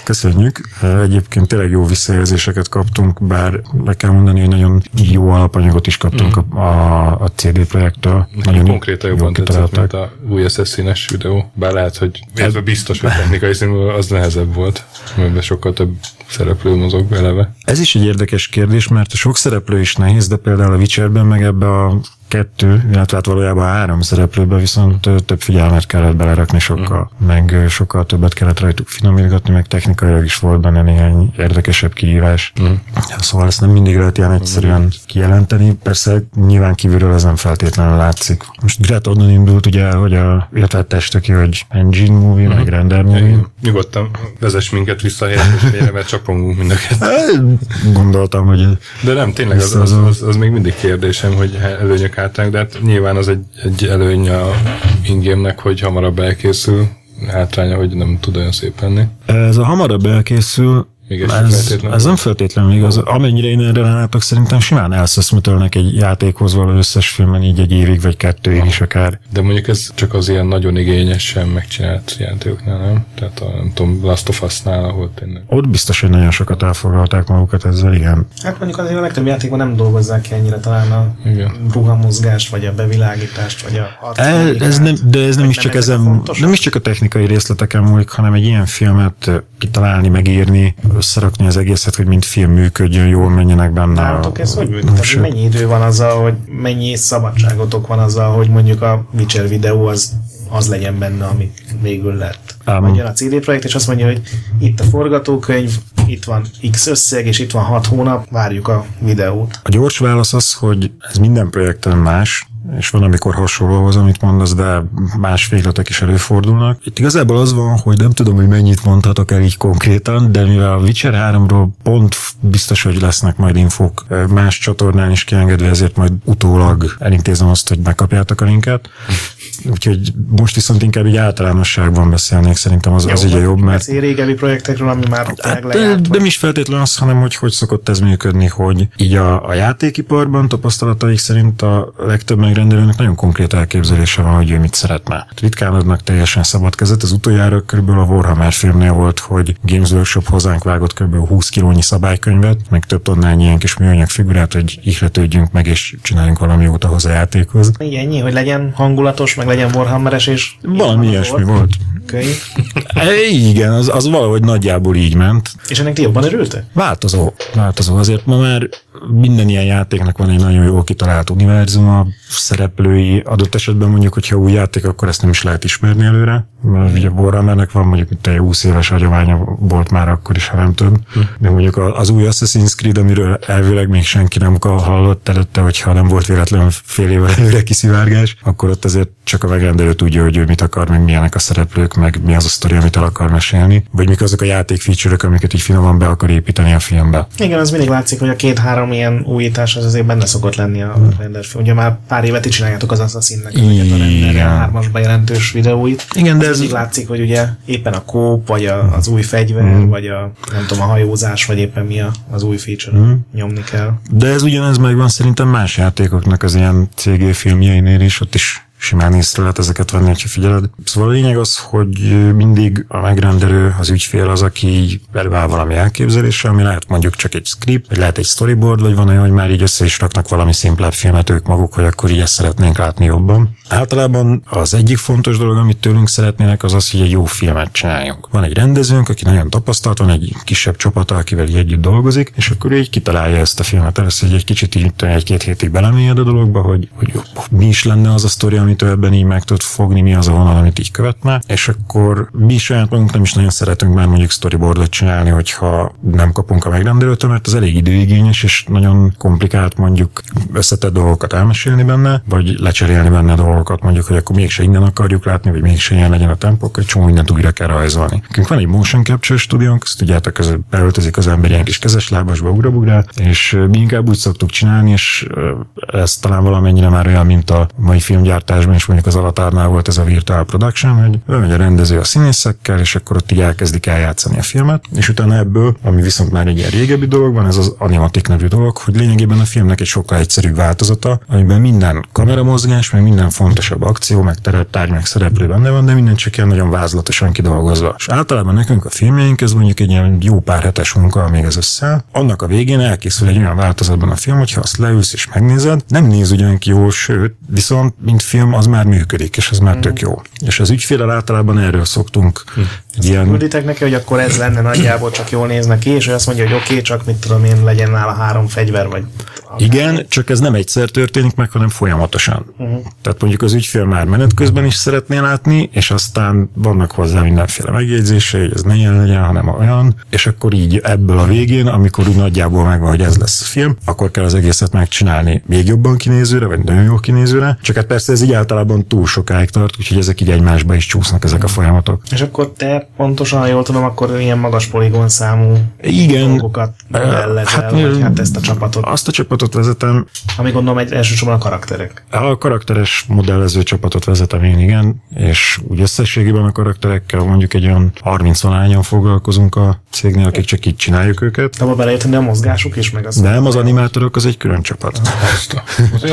Köszönjük. Egyébként tényleg jó visszajelzéseket kaptunk, bár le kell mondani, hogy nagyon jó alapanyagot is kaptunk mm. a, a CD projektől. Nagyon konkrétan jobban tetszett, mint a új assassin videó. Bár lehet, hogy ez biztos, hogy technikai színű az nehezebb volt, mert sokkal több szereplő mozog eleve. Ez is egy érdekes kérdés, mert a sok szereplő is nehéz, de például a Witcherben meg ebbe a kettő, illetve hát valójában három szereplőbe viszont több figyelmet kellett belerakni sokkal, mm. meg sokkal többet kellett rajtuk finomítgatni, meg technikailag is volt benne néhány érdekesebb kihívás. Mm. Szóval ezt nem mindig lehet ilyen egyszerűen kijelenteni. Persze nyilván kívülről ez nem feltétlenül látszik. Most Gret onnan indult ugye, hogy a, illetve teste ki, hogy engine movie, mm. meg render movie. Nyugodtan vezess minket vissza a helyet, mert csak pongunk mind a hát, Gondoltam, hogy... De nem, tényleg az, az, az, az, még mindig kérdésem, hogy előnyök hátránk, de hát nyilván az egy, egy előny a ingémnek, hogy hamarabb elkészül, hátránya, hogy nem tud olyan szép lenni. Ez a hamarabb elkészül, még ez, ez nem feltétlenül igaz. Amennyire én erre látok, szerintem simán elszeszmütölnek egy játékhoz való összes filmen így egy évig vagy kettőig is akár. De mondjuk ez csak az ilyen nagyon igényesen megcsinált játékoknál, nem? Tehát a, nem tudom, Last of Us-nál, ahol tényleg. Ott biztos, hogy nagyon sokat elfoglalták magukat ezzel, igen. Hát mondjuk azért a legtöbb játékban nem dolgozzák ki ennyire talán a igen. ruhamozgást, vagy a bevilágítást, vagy a e, ez nem, De ez nem is csak ezen, nem is csak a technikai részleteken múlik, hanem egy ilyen filmet kitalálni, megírni, összerakni az egészet, hogy mint film működjön, jól menjenek benne. Nálatok ez hogy működik? Mennyi idő van azzal, hogy mennyi szabadságotok van azzal, hogy mondjuk a Witcher videó az, az legyen benne, ami végül lett? Um, Vagy jön a CD projekt, és azt mondja, hogy itt a forgatókönyv, itt van X összeg, és itt van 6 hónap, várjuk a videót. A gyors válasz az, hogy ez minden projekten más, és van, amikor hasonló az, amit mondasz, de más végletek is előfordulnak. Itt igazából az van, hogy nem tudom, hogy mennyit mondhatok el így konkrétan, de mivel a Witcher 3-ról pont biztos, hogy lesznek majd infók más csatornán is kiengedve, ezért majd utólag elintézem azt, hogy megkapjátok a linket. Úgyhogy most viszont inkább egy általánosságban beszélnék, szerintem az, az ugye jobb, mert... régebbi projektekről, ami már hát, de, de, is feltétlenül az, hanem hogy hogy szokott ez működni, hogy így a, a játékiparban tapasztalataik szerint a legtöbb megrendelőnek nagyon konkrét elképzelése van, hogy ő mit szeretne. Hát ritkán adnak teljesen szabad kezet. Az utoljára körülbelül a Warhammer filmnél volt, hogy Games Workshop hozzánk vágott kb. 20 kilónyi szabálykönyvet, meg több tonnányi ilyen kis műanyag figurát, hogy ihletődjünk meg és csináljunk valami jót ahhoz a játékhoz. Ennyi, hogy legyen hangulatos, meg legyen Warhammeres, és... Valami ilyesmi volt. Könyv. [LAUGHS] É, igen, az, az valahogy nagyjából így ment. És ennek ti jobban örültek? Változó, változó. Azért ma már minden ilyen játéknak van egy nagyon jó kitalált univerzum, a szereplői adott esetben mondjuk, hogyha új játék, akkor ezt nem is lehet ismerni előre. Mert ugye Warhammernek van mondjuk egy 20 éves hagyománya volt már akkor is, ha nem több. De mondjuk az új Assassin's Creed, amiről elvileg még senki nem hallott előtte, hogyha nem volt véletlenül fél évvel előre kiszivárgás, akkor ott azért csak a megrendelő tudja, hogy ő mit akar, meg milyenek a szereplők, meg mi az a sztori, amit el akar mesélni, vagy mik azok a játék feature amiket így finoman be akar építeni a filmbe. Igen, az mindig látszik, hogy a két-három ilyen újítás az azért benne szokott lenni a film. Ugye már pár évet itt csináljátok az Assassinnek a render hármas bejelentős videóit. Igen, de ez... Mindig látszik, hogy ugye éppen a kóp, vagy a, az új fegyver, mm. vagy a nem tudom, a hajózás, vagy éppen mi a, az új feature mm. nyomni kell. De ez ugyanez megvan szerintem más játékoknak az ilyen CG filmjeinél is, ott is simán észre lehet ezeket venni, ha figyeled. Szóval a lényeg az, hogy mindig a megrendelő, az ügyfél az, aki így előáll valami elképzelése, ami lehet mondjuk csak egy script, vagy lehet egy storyboard, vagy van olyan, hogy már így össze is raknak valami szimplebb filmet ők maguk, hogy akkor így ezt szeretnénk látni jobban. Általában az egyik fontos dolog, amit tőlünk szeretnének, az az, hogy egy jó filmet csináljunk. Van egy rendezőnk, aki nagyon tapasztalt, van egy kisebb csapata, akivel így együtt dolgozik, és akkor így kitalálja ezt a filmet. Először egy kicsit így egy-két hétig belemélyed a dologba, hogy, hogy mi is lenne az a sztori, amit ő ebben így meg tud fogni, mi az a vonal, amit így követne, és akkor mi saját magunk nem is nagyon szeretünk már mondjuk storyboardot csinálni, hogyha nem kapunk a megrendelőtől, mert az elég időigényes, és nagyon komplikált mondjuk összetett dolgokat elmesélni benne, vagy lecserélni benne dolgokat, mondjuk, hogy akkor mégse innen akarjuk látni, vagy mégse ilyen legyen a tempók, egy csomó mindent újra kell rajzolni. Nekünk van egy motion capture stúdiónk, ezt tudjátok, ez beöltözik az ember ilyen kis kezes lábasba, ugrabugrál, és mi inkább úgy szoktuk csinálni, és ez talán valamennyire már olyan, mint a mai filmgyártásban, és mondjuk az Avatárnál volt ez a virtual production, hogy bemegy a rendező a színészekkel, és akkor ott így elkezdik eljátszani a filmet, és utána ebből, ami viszont már egy ilyen régebbi dolog van, ez az animatik nevű dolog, hogy lényegében a filmnek egy sokkal egyszerűbb változata, amiben minden kameramozgás, meg minden fontosabb akció, meg tárgy, meg szereplő benne van, de minden csak ilyen nagyon vázlatosan kidolgozva. És általában nekünk a filmjeink ez mondjuk egy ilyen jó pár hetes munka, még ez össze. Annak a végén elkészül egy olyan változatban a film, hogyha azt leülsz és megnézed, nem néz ugyan ki jó, sőt, viszont mint film az már működik, és az már tök jó. És az ügyfélel általában erről szoktunk hm. ilyen... Külditek neki, hogy akkor ez lenne nagyjából csak jól néznek ki, és ő azt mondja, hogy oké, okay, csak mit tudom én, legyen nála három fegyver, vagy igen, csak ez nem egyszer történik meg, hanem folyamatosan. Uh-huh. Tehát mondjuk az ügyfél már menet közben is szeretné látni, és aztán vannak hozzá mindenféle megjegyzései, hogy ez ne ilyen legyen, hanem olyan, és akkor így ebből a végén, amikor úgy nagyjából megvan, hogy ez lesz a film, akkor kell az egészet megcsinálni még jobban kinézőre, vagy nagyon jó kinézőre. Csak hát persze ez így általában túl sokáig tart, úgyhogy ezek így egymásba is csúsznak ezek a folyamatok. És akkor te pontosan, ha jól tudom, akkor ilyen magas poligon számú Igen. dolgokat hát, vagy hát ezt a csapatot. Azt a csapatot vezetem. Ami gondolom egy elsősorban a karakterek. A karakteres modellező csapatot vezetem én, igen, és úgy összességében a karakterekkel mondjuk egy olyan 30 valányan foglalkozunk a cégnél, akik csak így csináljuk őket. De beleérteni a mozgásuk is, meg az. Nem, az animátorok az egy külön csapat.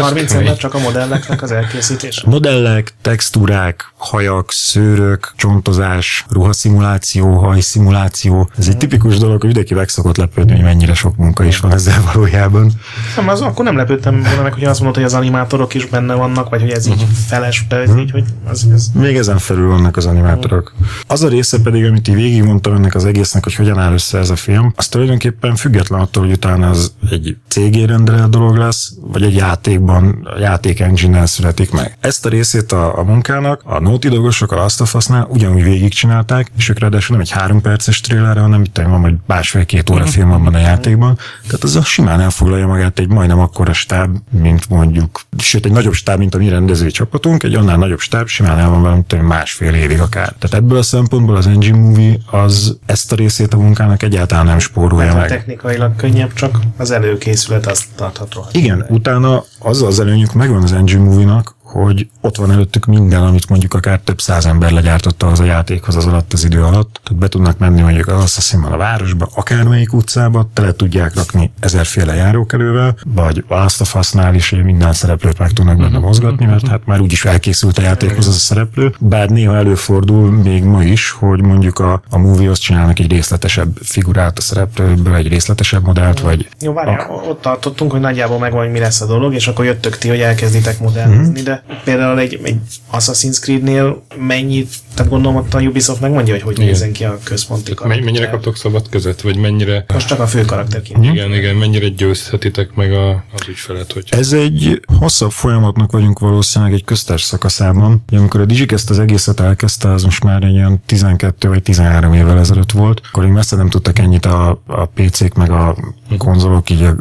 30 ember csak a modelleknek az elkészítése? Modellek, textúrák, hajak, szőrök, csontozás, ruhaszimuláció, hajszimuláció. Ez egy tipikus dolog, hogy mindenki meg szokott lepődni, hogy mennyire sok munka is van ezzel valójában. Nem, az, akkor nem lepődtem volna meg, hogy azt mondod, hogy az animátorok is benne vannak, vagy hogy ez így uh-huh. feles, de ez uh-huh. így, hogy az, ez... Még ezen felül vannak az animátorok. Az a része pedig, amit így végigmondtam ennek az egésznek, hogy hogyan áll össze ez a film, az tulajdonképpen független attól, hogy utána az egy cégé rendelett dolog lesz, vagy egy játékban, a játék engine születik meg. Ezt a részét a, a munkának a Naughty Dogosok a Last of Us-nál ugyanúgy végigcsinálták, és ők ráadásul nem egy három perces trailer, hanem itt van, vagy másfél-két óra film van a játékban. Tehát az simán elfoglalja magát egy majdnem akkora stáb, mint mondjuk, sőt egy nagyobb stáb, mint a mi rendezői csapatunk, egy annál nagyobb stáb simán el van valami másfél évig akár. Tehát ebből a szempontból az Engine Movie az ezt a részét a munkának egyáltalán nem spórolja meg. Technikailag könnyebb, csak az előkészület azt tartható. Igen, utána az az előnyük megvan az Engine Movie-nak, hogy ott van előttük minden, amit mondjuk akár több száz ember legyártotta az a játékhoz az alatt az idő alatt. Tehát be tudnak menni mondjuk az Assassinban a városba, akármelyik utcába, tele tudják rakni ezerféle járókelővel, vagy a Last of Us-nál is minden szereplőt meg tudnak benne mhm. mozgatni, mert hát már úgyis elkészült a játékhoz az a szereplő. Bár néha előfordul még ma is, hogy mondjuk a, a movie csinálnak egy részletesebb figurát a szereplőből, egy részletesebb modellt, vagy... Jó, várjál, a... ott tartottunk, hogy nagyjából megvan, hogy mi lesz a dolog, és akkor jöttök ti, hogy elkezditek modellezni, mm-hmm. de például egy, egy Assassin's Creed-nél mennyit, tehát gondolom ott a Ubisoft megmondja, hogy hogy nézzen ki a központi karakter. Mennyire kaptok szabad kezet, vagy mennyire... Most csak a fő karakter ki. Igen, igen, mennyire győzhetitek meg a, az ügyfelet, hogy... Ez egy hosszabb folyamatnak vagyunk valószínűleg egy köztes szakaszában. Amikor a Digik ezt az egészet elkezdte, az most már egy olyan 12 vagy 13 évvel ezelőtt volt, akkor még messze nem tudtak ennyit a, a PC-k meg a konzolok így a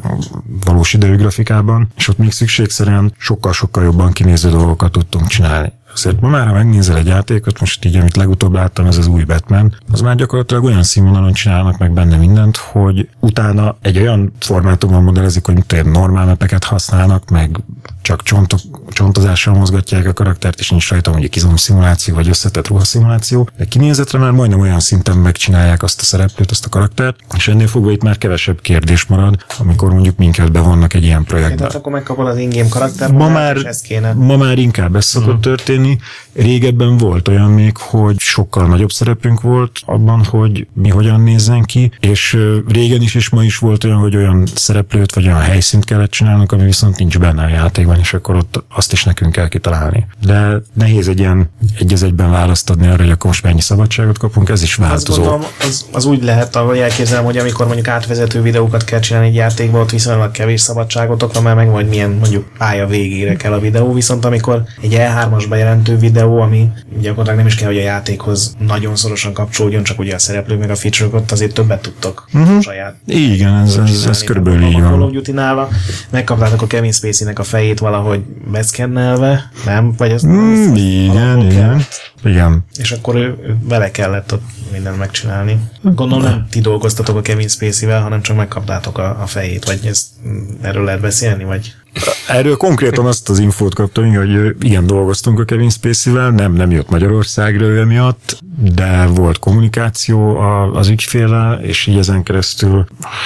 valós idejű grafikában, és ott még szükségszerűen sokkal-sokkal jobban kinéző dolgokat tudtunk csinálni. Azért ma már, ha megnézel egy játékot, most így, amit legutóbb láttam, ez az új Batman, az már gyakorlatilag olyan színvonalon csinálnak meg benne mindent, hogy utána egy olyan formátumban modellezik, hogy mint normál mepeket használnak, meg csak csontok, csontozással mozgatják a karaktert, és nincs rajta mondjuk izom szimuláció, vagy összetett ruhaszimuláció, de kinézetre már majdnem olyan szinten megcsinálják azt a szereplőt, azt a karaktert, és ennél fogva itt már kevesebb kérdés marad, amikor mondjuk minket bevonnak egy ilyen projektbe. Tehát akkor megkapod az ingame karakter, ma már, kéne. ma már inkább ez szokott uh-huh. történni. Régebben volt olyan még, hogy sokkal nagyobb szerepünk volt abban, hogy mi hogyan nézzen ki, és régen is és ma is volt olyan, hogy olyan szereplőt vagy olyan helyszínt kellett csinálnunk, ami viszont nincs benne a játékban játékban, és akkor ott azt is nekünk kell kitalálni. De nehéz egy ilyen egy az egyben választ adni arra, hogy akkor most mennyi szabadságot kapunk, ez is Azt változó. gondolom, az, az úgy lehet, ahogy elképzelem, hogy amikor mondjuk átvezető videókat kell csinálni egy játékban, ott viszonylag kevés szabadságotokra, mert meg vagy milyen mondjuk pálya végére kell a videó, viszont amikor egy E3-as bejelentő videó, ami gyakorlatilag nem is kell, hogy a játékhoz nagyon szorosan kapcsolódjon, csak ugye a szereplők meg a feature ott azért többet tudtok uh-huh. saját Igen, ez, ez, ez körülbelül így van. Megkaptátok a Kevin Spacey-nek a fejét valahogy beszkennelve, nem? Vagy az, Mm, az- igen, igen. Igen. És akkor ő, ő vele kellett ott mindent megcsinálni. Gondolom nem ti dolgoztatok a Kevin Spacey-vel, hanem csak megkaptátok a, a fejét, vagy ezt, erről lehet beszélni, vagy... Erről konkrétan azt az infót kaptam, hogy igen, dolgoztunk a Kevin Spacey-vel, nem, nem jött Magyarországra ő miatt, de volt kommunikáció az ügyféle, és így ezen keresztül,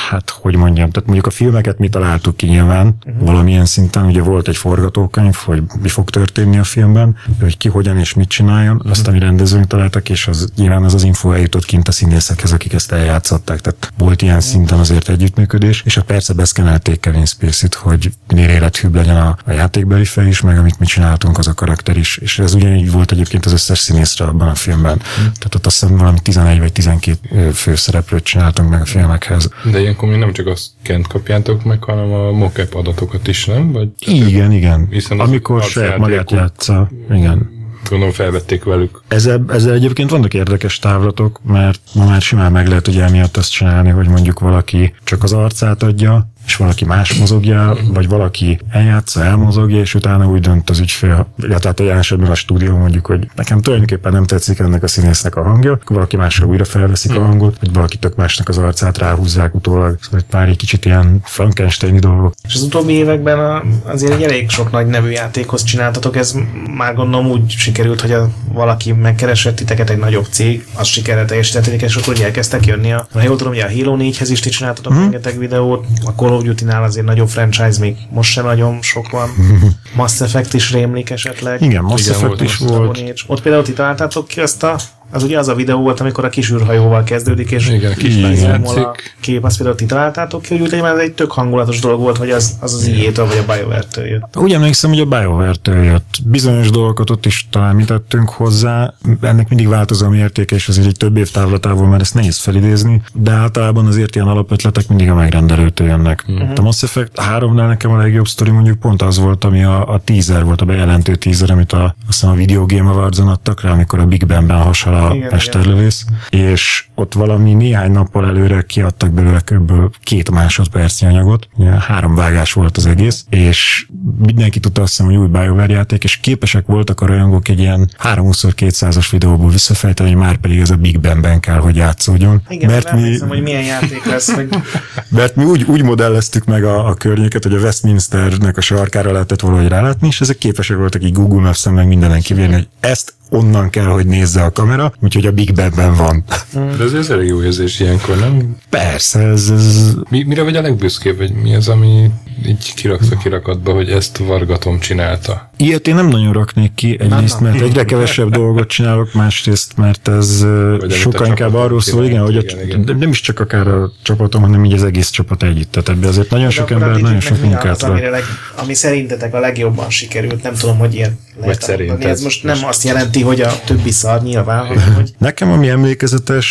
hát hogy mondjam, tehát mondjuk a filmeket mi találtuk ki nyilván, uh-huh. valamilyen szinten, ugye volt egy forgatókönyv, hogy mi fog történni a filmben, hogy ki hogyan és mit csináljon, azt mi rendezőnk találtak, és az, nyilván az az info eljutott kint a színészekhez, akik ezt eljátszották, tehát volt ilyen szinten azért együttműködés, és a perce beszkenelték Kevin Spacey-t, hogy minél élethűbb legyen a, a játékbeli fej is, meg amit mi csináltunk, az a karakter is. És ez ugyanígy volt egyébként az összes színészre abban a filmben. Tehát ott azt hiszem valami 11 vagy 12 főszereplőt csináltunk meg a filmekhez. De ilyenkor még nem csak azt kent kapjátok meg, hanem a mockup adatokat is, nem? Vagy Igen, igen. Hiszen Amikor saját magát játsza. Igen. gondolom felvették velük. Ezzel, ezzel egyébként vannak érdekes távlatok, mert ma már simán meg lehet ugye emiatt azt csinálni, hogy mondjuk valaki csak az arcát adja, és valaki más mozogja, vagy valaki eljátsza, elmozogja, és utána úgy dönt az ügyfél, illetve hát olyan esetben a stúdió mondjuk, hogy nekem tulajdonképpen nem tetszik ennek a színésznek a hangja, akkor valaki másra újra felveszik a hangot, vagy valaki tök másnak az arcát ráhúzzák utólag. Szóval itt már egy kicsit ilyen Frankensteini dolgok. És az utóbbi években a, azért egy elég sok nagy nevű játékhoz csináltatok, ez már gondolom úgy sikerült, hogy a, valaki megkeresett titeket egy nagyobb cég, az sikerrel teljesítették, és akkor úgy elkezdtek jönni a, ha jól tudom, hogy a Halo 4-hez is ti csináltatok hmm. rengeteg videót, a Call of Duty-nál azért nagyobb franchise még most sem nagyon sok van. [LAUGHS] Mass Effect is rémlik esetleg. Igen, Mass Igen, Effect volt is volt. Ott például ti találtátok ki azt a az ugye az a videó volt, amikor a kis űrhajóval kezdődik, és Igen, a számol a kép, azt például ti találtátok ki, hogy úgy, ez egy tök hangulatos dolog volt, hogy az az, az IE-től vagy a BioWare-től jött. Úgy emlékszem, hogy a BioWare-től jött. Bizonyos dolgokat ott is talán mi tettünk hozzá. Ennek mindig változó a mértéke, és azért egy több év távlatából már ezt nehéz felidézni, de általában azért ilyen alapötletek mindig a megrendelőtől jönnek. Mm-hmm. A Mass Effect 3-nál nekem a legjobb sztori mondjuk pont az volt, ami a, a teaser volt, a bejelentő teaser, amit a, azt hiszem a Video Game Awards-on adtak rá, amikor a Big Ben-ben hasal a Igen, mesterlövész, és ott valami néhány nappal előre kiadtak belőle kb. két másodpercnyi anyagot, három vágás volt az egész, és mindenki tudta azt hiszem, hogy új BioWare játék, és képesek voltak a rajongók egy ilyen 3x200-as videóból visszafejteni, hogy már pedig ez a Big Ben-ben kell, hogy játszódjon. Igen, mert mi, mi... hogy milyen játék lesz, hogy [LAUGHS] mert mi úgy, úgy modelleztük meg a, a környéket, hogy a Westminsternek a sarkára lehetett valahogy rálátni, és ezek képesek voltak így Google Maps-en meg mindenen kivérni, hogy ezt onnan kell, hogy nézze a kamera, úgyhogy a Big Ben-ben van. De ez, ez elég jó érzés ilyenkor, nem? Persze, ez, ez Mi, mire vagy a legbüszkébb, vagy mi az, ami így kiraksz a kirakatba, hogy ezt Vargatom csinálta? Ilyet én nem nagyon raknék ki, egyrészt, mert egyre kevesebb dolgot csinálok, másrészt, mert ez a sokkal inkább arról szól, igen, hogy a, igen, igen. nem is csak akár a csapatom, hanem így az egész csapat együtt. Tehát ebbe azért nagyon sok De ember, nagyon sok munkát leg, ami szerintetek a legjobban sikerült, nem tudom, hogy ilyen lehet szerinted. mondani. Ez most nem azt jelenti, hogy a többi szar nyilván, hogy Nekem ami emlékezetes,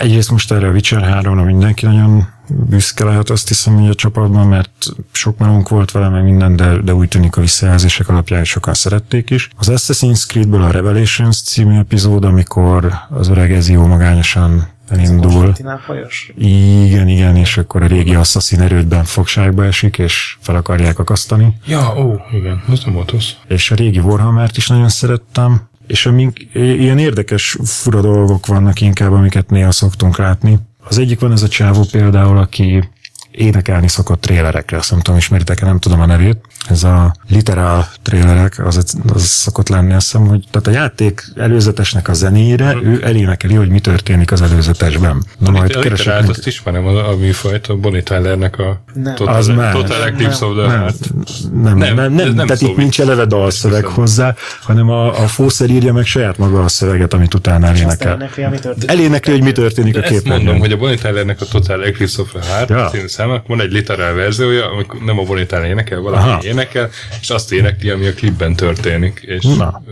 egyrészt most erre a Witcher 3-ra mindenki nagyon büszke lehet, azt hiszem, hogy a csapatban, mert sok melónk volt vele, meg minden, de, de úgy tűnik a visszajelzések alapján sokan szerették is. Az Assassin's Creedből a Revelations című epizód, amikor az öreg Ezio magányosan elindul. Igen, igen, és akkor a régi asszaszín erődben fogságba esik, és fel akarják akasztani. Ja, ó, igen, az nem volt az. És a régi Warhammert is nagyon szerettem, és amink, ilyen érdekes, fura dolgok vannak inkább, amiket néha szoktunk látni. Az egyik van ez a csávó például, aki énekelni szokott trélerekre, azt nem tudom, ismeritek nem tudom a nevét. Ez a literál trélerek, az, az szokott lenni, azt hiszem, hogy tehát a játék előzetesnek a zenére ő elénekeli, hogy mi történik az előzetesben. Na majd Itt keresek eliterált, meg- azt ismerem, a, a műfajt, a Bonnie Tylernek a Nem. Total, Az más. Total Eclipse of the nem, Heart. nem, nem, Nem, nem, nem, nem tehát itt nincs eleve dalszöveg hozzá, hanem a, a fószer írja meg saját maga a szöveget, amit utána elénekel. elénekli, hogy mi történik a ezt mondom, hogy a Bonnie Tylernek a Total Eclipse of the Heart Ja. van egy literál verziója, amikor nem a Bonnie Tyler énekel, valaki Aha. Énekel, és azt énekli, ami a klipben történik. És, Na.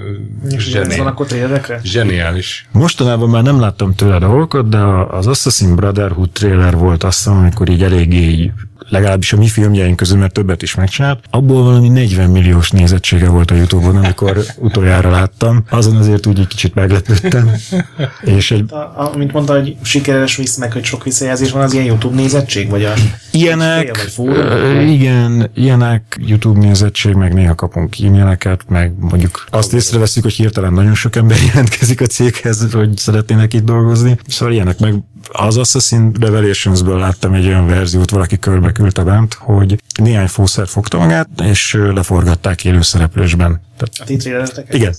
És ez van akkor trailerekre? zseniális. Mostanában már nem láttam tőle dolgokat, de az Assassin Brotherhood trailer volt azt hiszem, amikor így eléggé így legalábbis a mi filmjeink közül, mert többet is megcsinált. Abból valami 40 milliós nézettsége volt a Youtube-on, amikor [LAUGHS] utoljára láttam. Azon azért úgy egy kicsit meglepődtem. [LAUGHS] És egy A, a, mint mondta, hogy sikeres visz meg, hogy sok visszajelzés van, az ilyen YouTube nézettség, vagy a Ilyenek, vagy fórum? igen, ilyenek, YouTube nézettség, meg néha kapunk e-maileket, meg mondjuk azt észreveszünk, hogy hirtelen nagyon sok ember [LAUGHS] jelentkezik a céghez, hogy szeretnének itt dolgozni. Szóval ilyenek, meg az Assassin Revelations-ből láttam egy olyan verziót, valaki körbe küldte bent, hogy néhány fószer fogta magát, és leforgatták élőszereplésben. Tehát a ti trailereteket? Igen.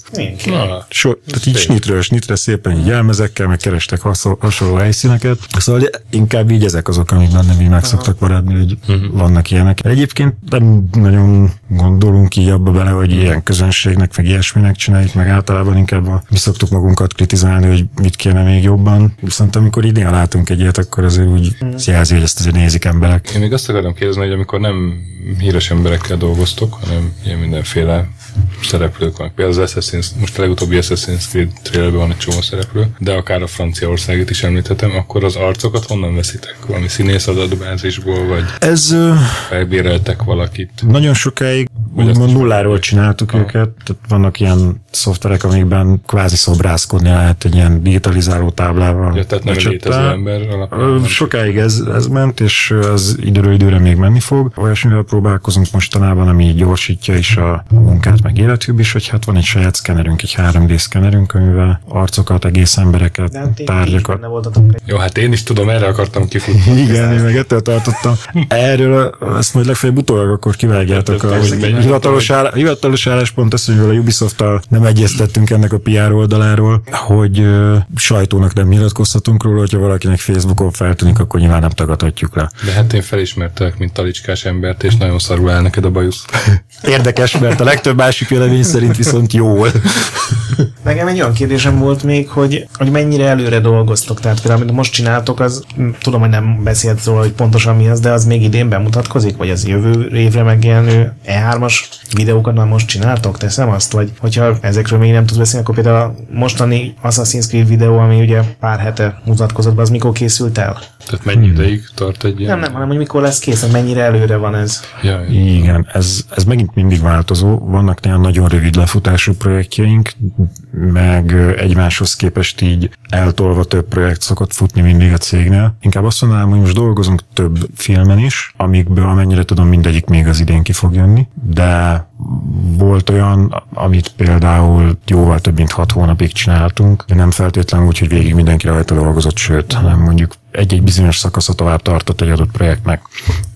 Na, So, tehát így snitről snitre szépen így elmezekkel, meg kerestek hasonló, hasonló helyszíneket. Szóval inkább így ezek azok, amik bennem így meg szoktak maradni, hogy vannak ilyenek. Egyébként nem nagyon gondolunk így abba bele, hogy ilyen közönségnek, meg ilyesminek csináljuk, meg általában inkább a, mi szoktuk magunkat kritizálni, hogy mit kéne még jobban. Viszont amikor idén látunk egy ilyet, akkor azért úgy jelzi, hogy ezt azért nézik emberek. Én még azt akarom kérdezni, hogy amikor nem híres emberekkel dolgoztok, hanem ilyen mindenféle szereplők vannak. Például az Assassin's, most a legutóbbi Assassin's Creed trailerben van egy csomó szereplő, de akár a Franciaországot is említhetem, akkor az arcokat honnan veszitek? Valami színész adatbázisból, vagy Ez felbéreltek valakit? Nagyon sokáig úgymond nulláról csináltuk Ah. őket, tehát vannak ilyen szoftverek, amikben kvázi szobrászkodni lehet egy ilyen digitalizáló táblával. Ja, tehát nem létező ember alapján. Sokáig ez, ez ment, és az időről időre még menni fog. Olyasmivel próbálkozunk mostanában, ami gyorsítja is a munkát, meg élethűbb is, hogy hát van egy saját szkenerünk, egy 3D szkenerünk, amivel arcokat, egész embereket, is tárgyakat. Jó, hát én is tudom, erre akartam kifutni. [LAUGHS] Igen, én meg ettől tartottam. Erről ezt majd legfeljebb utólag akkor kivágjátok. A, hivatalos, áll, hivatalos álláspont az, hogy a Ubisoft-tal nem egyeztettünk ennek a PR oldaláról, hogy ö, sajtónak nem nyilatkozhatunk róla, hogyha valakinek Facebookon feltűnik, akkor nyilván nem tagadhatjuk le. De hát én felismertelek, mint talicskás embert, és nagyon szarul áll neked a bajusz. [LAUGHS] Érdekes, mert a legtöbb másik vélemény szerint viszont jól. Nekem egy olyan kérdésem volt még, hogy, hogy mennyire előre dolgoztok. Tehát például, amit most csináltok, az tudom, hogy nem beszélt róla, hogy pontosan mi az, de az még idén bemutatkozik, vagy az jövő évre megjelenő E3-as videókat már most csináltok? Teszem azt? Vagy hogyha ezekről még nem tudsz beszélni, akkor például a mostani Assassin's Creed videó, ami ugye pár hete mutatkozott be, az mikor készült el? Tehát mennyi ideig tart egy ilyen? Nem, nem, hanem hogy mikor lesz kész, mennyire előre van ez. Ja, Igen, ez, ez megint mindig változó. Vannak néha nagyon rövid lefutású projektjeink, meg egymáshoz képest így eltolva több projekt szokott futni mindig a cégnél. Inkább azt mondanám, hogy most dolgozunk több filmen is, amikből amennyire tudom mindegyik még az idén ki fog jönni, de volt olyan, amit például jóval több mint hat hónapig csináltunk, de nem feltétlenül úgy, hogy végig mindenki rajta dolgozott, sőt, hanem mondjuk egy-egy bizonyos szakasza tovább tartott egy adott projektnek.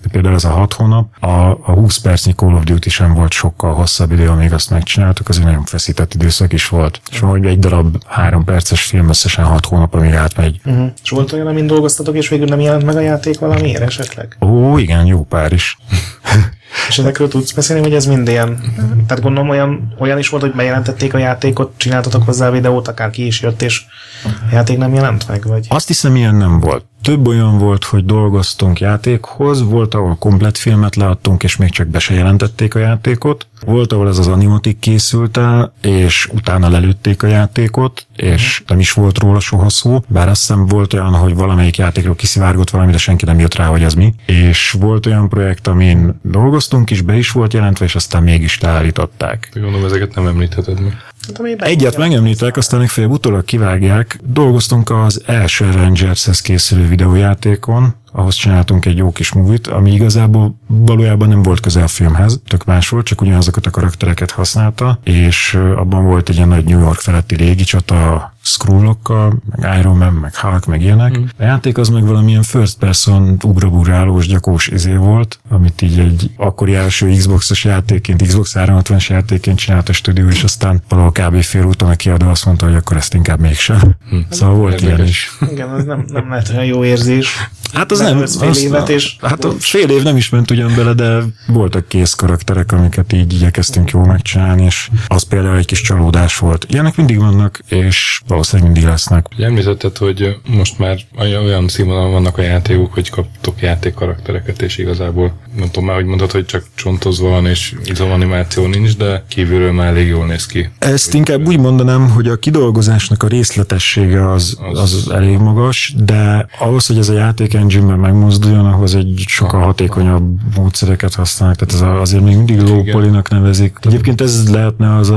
De például ez a hat hónap, a, a 20 percnyi Call of Duty sem volt sokkal hosszabb idő, amíg azt megcsináltuk, az egy nagyon feszített időszak is volt. És hogy egy darab három perces film összesen hat hónap, amíg átmegy. Uh-huh. És volt olyan, amin dolgoztatok, és végül nem jelent meg a játék valamiért esetleg? Ó, igen, jó pár is. [LAUGHS] És ezekről tudsz beszélni, hogy ez mind ilyen... Tehát gondolom olyan, olyan is volt, hogy bejelentették a játékot, csináltatok hozzá a videót, akár ki is jött, és a játék nem jelent meg, vagy... Azt hiszem, ilyen nem volt. Több olyan volt, hogy dolgoztunk játékhoz, volt, ahol komplet filmet leadtunk, és még csak be se jelentették a játékot. Volt, ahol ez az animatik készült el, és utána lelőtték a játékot, és nem is volt róla soha szó, bár azt hiszem volt olyan, hogy valamelyik játékról kiszivárgott valami, de senki nem jött rá, hogy az mi. És volt olyan projekt, amin dolgoztunk is, be is volt jelentve, és aztán mégis leállították. Gondolom, ezeket nem említheted meg. Be- Egyet megemlítek, aztán legfeljebb utólag kivágják. Dolgoztunk az első Avengershez készülő videójátékon, ahhoz csináltunk egy jó kis movie ami igazából valójában nem volt közel a filmhez, tök más volt, csak ugyanazokat a karaktereket használta, és abban volt egy ilyen nagy New York feletti légicsata a Skrullokkal, meg Iron Man, meg Hulk, meg ilyenek. Mm. A játék az meg valamilyen first person ugrabugrálós, gyakós izé volt, amit így egy akkori első Xbox-os játékként, Xbox 360-as játékként csinált a stúdió, és aztán valahol kb. fél úton a kiadó azt mondta, hogy akkor ezt inkább mégsem. Hm. [LAUGHS] Szóval volt Érdekes. ilyen is. Igen, az nem, nem lehet olyan jó érzés. Hát az nem. Fél az, évet, és- Hát a fél év nem is ment ugye ugyan bele, de voltak kész karakterek, amiket így igyekeztünk jól megcsinálni, és az például egy kis csalódás volt. Ilyenek mindig vannak, és valószínűleg mindig lesznek. Említetted, hogy most már olyan színvonalon vannak a játékok, hogy kaptok játékkaraktereket, és igazából nem tudom már, hogy mondod, hogy csak csontozva van, és izomanimáció nincs, de kívülről már elég jól néz ki. Ezt inkább úgy mondanám, hogy a kidolgozásnak a részletessége az, az elég magas, de ahhoz, hogy ez a játék engine-ben megmozduljon, ahhoz egy sokkal hatékonyabb módszereket használnak, tehát ez azért még mindig polynak nevezik. Egyébként ez lehetne az,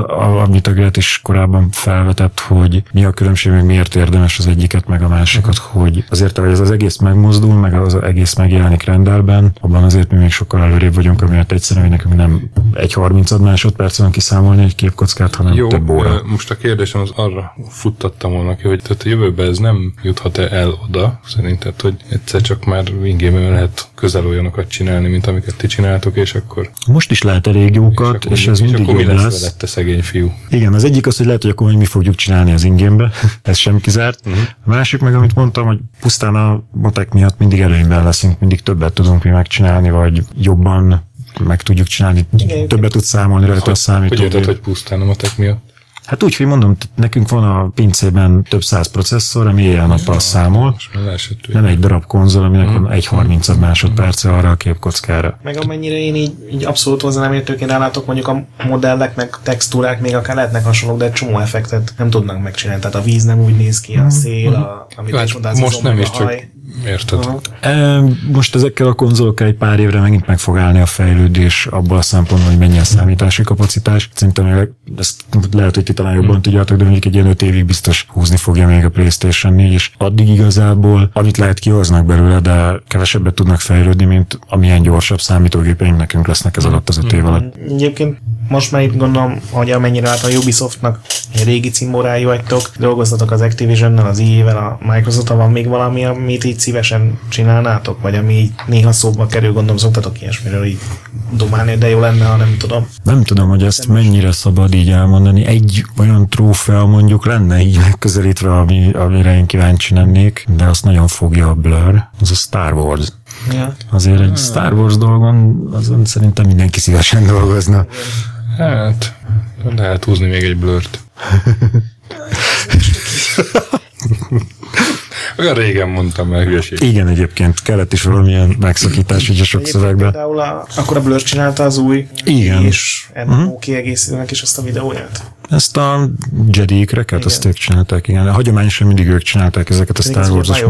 amit a Gret is korábban felvetett, hogy mi a különbség, meg miért érdemes az egyiket, meg a másikat, hogy azért, hogy ez az egész megmozdul, meg az egész megjelenik rendelben, abban azért mi még sokkal előrébb vagyunk, amiatt egyszerűen, hogy nekünk nem egy 30 másodpercen kiszámolni egy képkockát, hanem Jó, több óra. most a kérdésem az arra futtattam volna ki, hogy tehát a jövőben ez nem juthat-e el oda, szerinted, hogy egyszer csak már ingame lehet közel olyanokat csinálni, mint amiket ti csináltok, és akkor, Most is lehet elég jókat, és, és ez és mindig akkor mi lesz lesz. szegény fiú? Igen, az egyik az, hogy lehet, hogy akkor mi fogjuk csinálni az ingénbe, [LAUGHS] ez sem kizárt. Uh-huh. A másik meg, amit mondtam, hogy pusztán a botek miatt mindig előnyben leszünk, mindig többet tudunk mi megcsinálni, vagy jobban meg tudjuk csinálni, többet tud számolni rajta a Hogy számítógép. érted, hogy pusztán a matek miatt? Hát úgy, hogy mondom, nekünk van a pincében több száz processzor, ami éjjel-nappal számol. Nem egy darab konzol, aminek Mhm. van egy 30 másodperce arra a képkockára. Meg amennyire én így, így abszolút hozzá nem értőként rálátok, mondjuk a modellek, meg textúrák még akár lehetnek hasonlók, de egy csomó effektet nem tudnak megcsinálni. Tehát a víz nem úgy néz ki, a szél, a, amit Jó, is hát mondtál, most nem is, a csak érted. Aha. Most ezekkel a konzolokkal egy pár évre megint meg fog állni a fejlődés abban a szempontból, hogy mennyi a számítási kapacitás. Szerintem ezt lehet, hogy ti talán jobban tudjátok, de mondjuk egy ilyen öt évig biztos húzni fogja még a PlayStation 4, és addig igazából, amit lehet kihoznak belőle, de kevesebbet tudnak fejlődni, mint amilyen gyorsabb számítógépeink nekünk lesznek ez alatt az öt év alatt. Egyébként most már itt gondolom, hogy amennyire látom a Ubisoftnak egy régi cimborájú vagytok, dolgoztatok az Activision-nel, az EA-vel, a microsoft van még valami, amit így szívesen csinálnátok, vagy ami így néha szóba kerül, gondolom szoktatok ilyesmiről így dumálni, de jó lenne, ha nem tudom. Nem tudom, hogy ezt mennyire szabad így elmondani. Egy olyan trófea mondjuk lenne így megközelítve, ami, amire én kíváncsi lennék, de azt nagyon fogja a Blur, az a Star Wars. Ja. Azért egy Star Wars dolgon azon szerintem mindenki szívesen dolgozna. Hát, lehet húzni még egy blört. Olyan régen mondtam már hülyeség. Igen, egyébként kellett is valamilyen megszakítás ugye sok Egyébként szövegbe. Például a, akkor a Blur csinálta az új Igen. és MMO kiegészítőnek is azt a videóját. Ezt a Jedi-kreket, azt ők csinálták, igen. Hagyományosan mindig ők csinálták ezeket a Star Wars-os.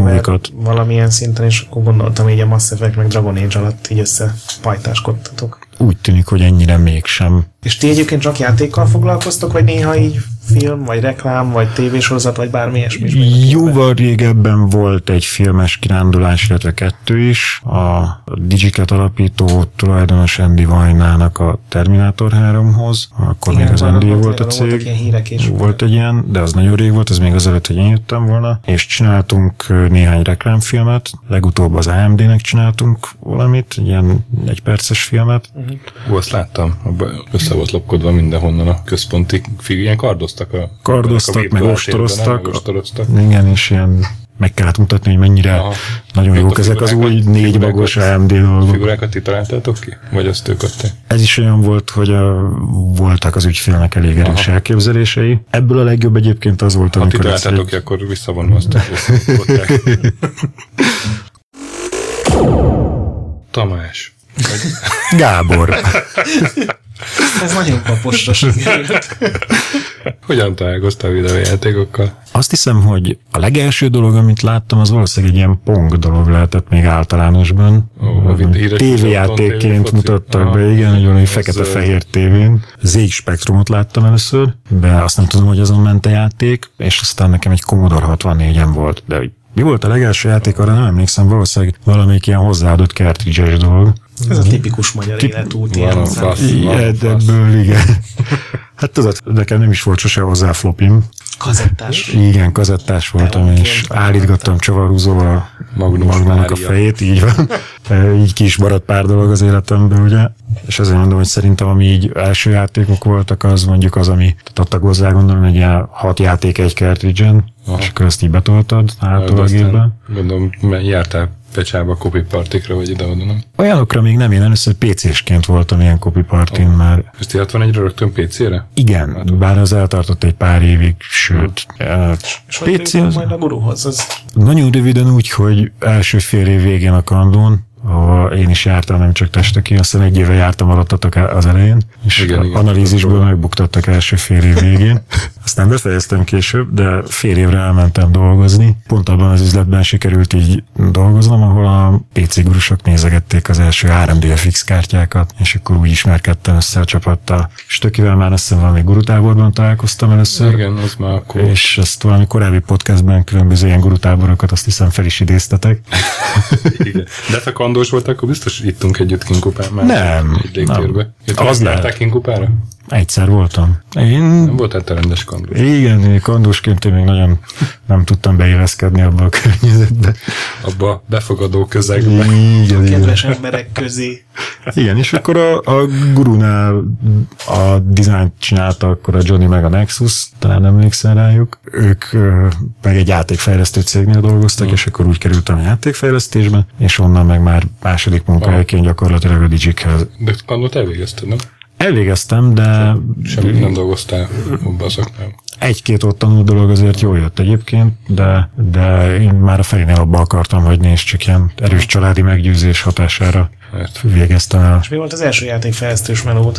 Valamilyen szinten, és akkor gondoltam így a Mass Effect meg Dragon Age alatt így össze pajtáskodtatok. Úgy tűnik, hogy ennyire mégsem. És ti egyébként csak játékkal foglalkoztok, vagy néha így film, vagy reklám, vagy tévésorozat, vagy bármi ilyesmi? Jóval régebben volt egy filmes kirándulás, illetve kettő is. A Digicat alapító tulajdonos Andy Vajnának a Terminator 3-hoz. Akkor Igen, még az Andy volt a tényleg voltak cég. ilyen hírek is. Volt egy ilyen, de az nagyon rég volt, ez még azelőtt, hogy én jöttem volna. És csináltunk néhány reklámfilmet. Legutóbb az AMD-nek csináltunk valamit, egy ilyen egy perces filmet. Ó, azt láttam, abban össze volt lopkodva mindenhonnan a központi ilyen kardoztak a Kardoztak, a meg ostoroztak. ostoroztak. Igen, és ilyen meg kellett mutatni, hogy mennyire Aha. nagyon jók ezek az új négy magos AMD dolgok. Figurákat ti találtátok ki? Vagy azt ők adták? Ez is olyan volt, hogy a, voltak az ügyfélnek elég erős elképzelései. Ebből a legjobb egyébként az volt, Ha ti amikor találtátok ki, akkor visszavonom azt, hogy. [LAUGHS] Tamás. Gábor. [LAUGHS] Ez nagyon sikerült. Hogyan találkoztál videójátékokkal? Azt hiszem, hogy a legelső dolog, amit láttam, az valószínűleg egy ilyen pong dolog lehetett még általánosban. TV-játékként videóton mutattak be, igen, egy olyan fekete-fehér tévén. Zég spektrumot láttam először, de azt nem tudom, hogy azon ment a játék, és aztán nekem egy Commodore 64-en volt, de hogy mi volt a legelső játék, arra nem emlékszem, valószínűleg valamelyik ilyen hozzáadott cartridge dolog. Ez a tipikus magyar életút. Van ebből igen. [LAUGHS] Hát tudod, nekem nem is volt sose hozzá flopim. kazettás. Igen, kazettás voltam, és állítgattam csavarhúzóval Magnum Magnumnak a fejét, így van. E, így ki is maradt pár dolog az életemben, ugye. És azért mondom, hogy szerintem ami így első játékok voltak, az mondjuk az, ami adtak hozzá, gondolom, egy ilyen hat játék egy cartridge és akkor ezt így betoltad hátul a gépbe. Gondolom, jártál pecsába copy partikra vagy ide-oda, nem? Olyanokra még nem, én először PC-sként voltam ilyen copy partin oh. már. Ezt 61-re rögtön PC-re? Igen, bár az eltartott egy pár évig, sőt, eh, És PC az majd a guruhoz? Az nagyon röviden úgy, hogy első fél év végén a kandón, ahol én is jártam, nem csak testekén, aztán egy éve jártam alattatok az elején, és Igen, igen, igen. analízisből megbuktattak első fél év végén. [LAUGHS] Aztán befejeztem később, de fél évre elmentem dolgozni. Pont abban az üzletben sikerült így dolgoznom, ahol a PC gurusok nézegették az első 3D FX kártyákat, és akkor úgy ismerkedtem össze a csapattal. És tökivel már azt hiszem valami gurutáborban találkoztam először. Igen, az már akkor. És ezt valami korábbi podcastben különböző ilyen gurutáborokat azt hiszem fel is idéztetek. [LAUGHS] Igen. De ha kandós volt, akkor biztos ittunk együtt kinkupán már. Nem, Egy légtérbe. nem. Az lehet. kinkupára? Egyszer voltam. Én, Nem voltál te rendes kandós. igen, én kandósként én még nagyon nem tudtam beilleszkedni abba a környezetbe. Abba a befogadó közegbe. Igen, igen. kedves emberek közé. igen, és akkor a, a gurunál a dizájnt csinálta akkor a Johnny meg a Nexus, talán emlékszel rájuk. Ők meg egy játékfejlesztő cégnél dolgoztak, és akkor úgy kerültem a játékfejlesztésbe, és onnan meg már második munkahelyként gyakorlatilag a Digikhez. De kandót elvégezted, nem? Elvégeztem, de Semmit nem dolgoztál szakmában. egy-két ott tanult dolog azért jól jött egyébként, de, de én már a Ferinél abba akartam hagyni, és csak ilyen erős családi meggyőzés hatására Hát, végeztem el. És mi volt az első játékfejlesztős melód?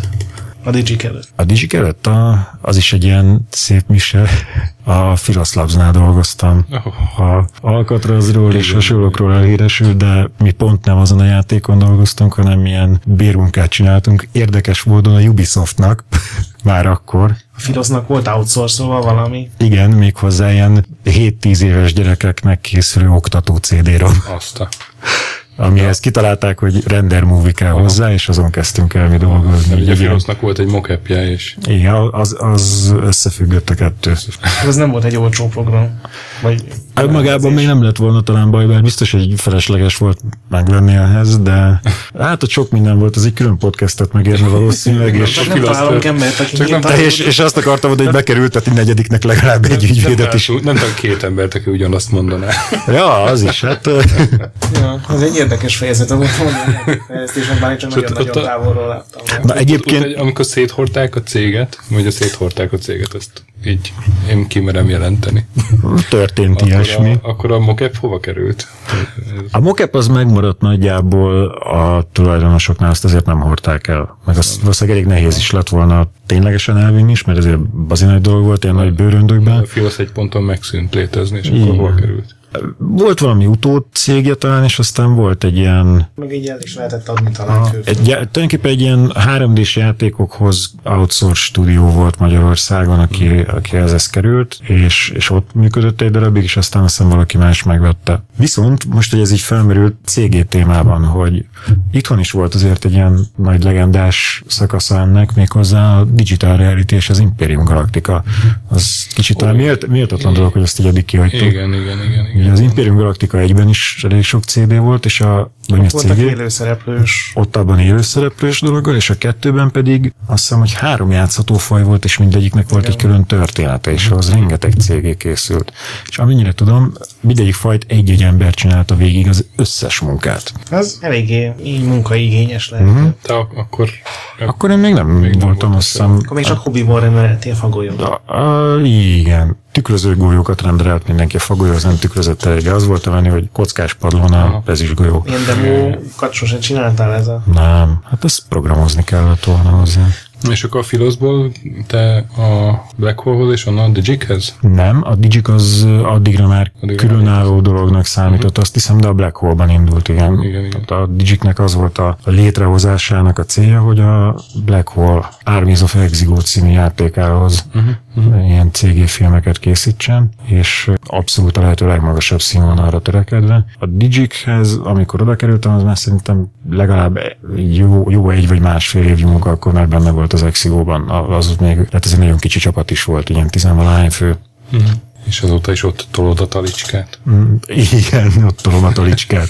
A Digic előtt. A Digic előtt a, az is egy ilyen szép mise. A Filoszlabznál dolgoztam. Oh. A Alcatrazról és hasonlókról elhíresült, de mi pont nem azon a játékon dolgoztunk, hanem milyen bérmunkát csináltunk. Érdekes módon a Ubisoftnak [LAUGHS] már akkor. A Filosznak volt outsourcolva valami. Igen, méghozzá ilyen 7-10 éves gyerekeknek készülő oktató CD-rom, azt a... amihez kitalálták, hogy render movie kell hozzá, és azon kezdtünk el mi dolgozni. Ugye. Filosznak volt egy mocapja, és Igen, az, az összefüggött a kettő. Ez nem volt egy olcsó program. Vagy Hát magában még nem lett volna talán baj, bár biztos, hogy felesleges volt megvenni ehhez, de hát ott sok minden volt, ez egy külön podcastot megérne valószínűleg, és, Csak nem találunk embert, aki csak nem nyíltan- és, és azt akartam hogy bekerülteti negyediknek legalább egy ügyvédet is. nem, tudom két embert, aki ugyanazt mondaná. Ja, az is, hát Ja, ez egy érdekes fejezet, amit mondom. Fejlesztésen bár én csak nagyon-nagyon távolról láttam. na egyébként amikor széthordták a céget, vagy a széthordták a céget, ezt így én kimerem jelenteni. történt Akkor ilyesmi. a, akkor a mocap hova került? A mocap az megmaradt nagyjából a tulajdonosoknál, azt azért nem hordták el. Meg az valószínűleg elég nehéz is lett volna ténylegesen elvinni is, mert ezért bazi nagy dolog volt, ilyen nagy bőröndökben. A Filosz egy ponton megszűnt létezni, és akkor hova került? Volt valami utód cégje talán, és aztán volt egy ilyen Meg így el is lehetett adni talán külföldön. Egy, tulajdonképpen egy ilyen 3D-s játékokhoz outsource stúdió volt Magyarországon, aki, aki ez került, és, és ott működött egy darabig, és aztán azt hiszem valaki más megvette. Viszont most, hogy ez így felmerült CG témában, hogy itthon is volt azért egy ilyen nagy legendás szakasza ennek, méghozzá a Digital Reality és az Imperium Galactica. Az kicsit talán miért, méltatlan dolog, hogy azt így eddig kihagytuk. Igen, igen, igen. igen. Az Imperium Galactica egyben is elég sok CD volt, és a vagy a Voltak CG? élőszereplős. ott abban élőszereplős dologgal, és a kettőben pedig azt hiszem, hogy három játszható faj volt, és mindegyiknek volt egy külön története, és az rengeteg cégé készült. És amennyire tudom, mindegyik fajt egy-egy ember csinálta végig az összes munkát. Ez eléggé így munkaigényes lehet. Mhm. Mm-hmm. Te ak- akkor... Akkor én még nem még nem voltam, volt azt hiszem. Akkor még csak hobbiból rendeltél fagolyót. Igen. Tükröző golyókat renderelt mindenki, a fagolyó az nem tükrözött elég. Az volt a venni, hogy kockás padlón a ez is golyó. Ilyen demókat sosem csináltál ez a... Nem, hát ezt programozni kellett volna hozzá. És akkor a Filoszból te a Black Hole-hoz és onnan a Digichez? Nem, a Digic az addigra már Addigra különálló dolognak számított, azt hiszem, de a Black Hole-ban indult, igen. Igen, igen. A Digicnek az volt a létrehozásának a célja, hogy a Black Hole Armies of Exigo című játékához uh-huh. ilyen CG filmeket készítsen, és abszolút a lehető legmagasabb színvonalra törekedve. A Digichez, amikor oda kerültem, az már szerintem legalább jó, jó egy vagy másfél évnyi munka, akkor már benne volt az Exigóban. Az még, tehát ez egy nagyon kicsi csapat is volt, ilyen tizenvalahány fő. És azóta is ott tolod a talicskát. Mm, Igen, ott tolom a tolicskát.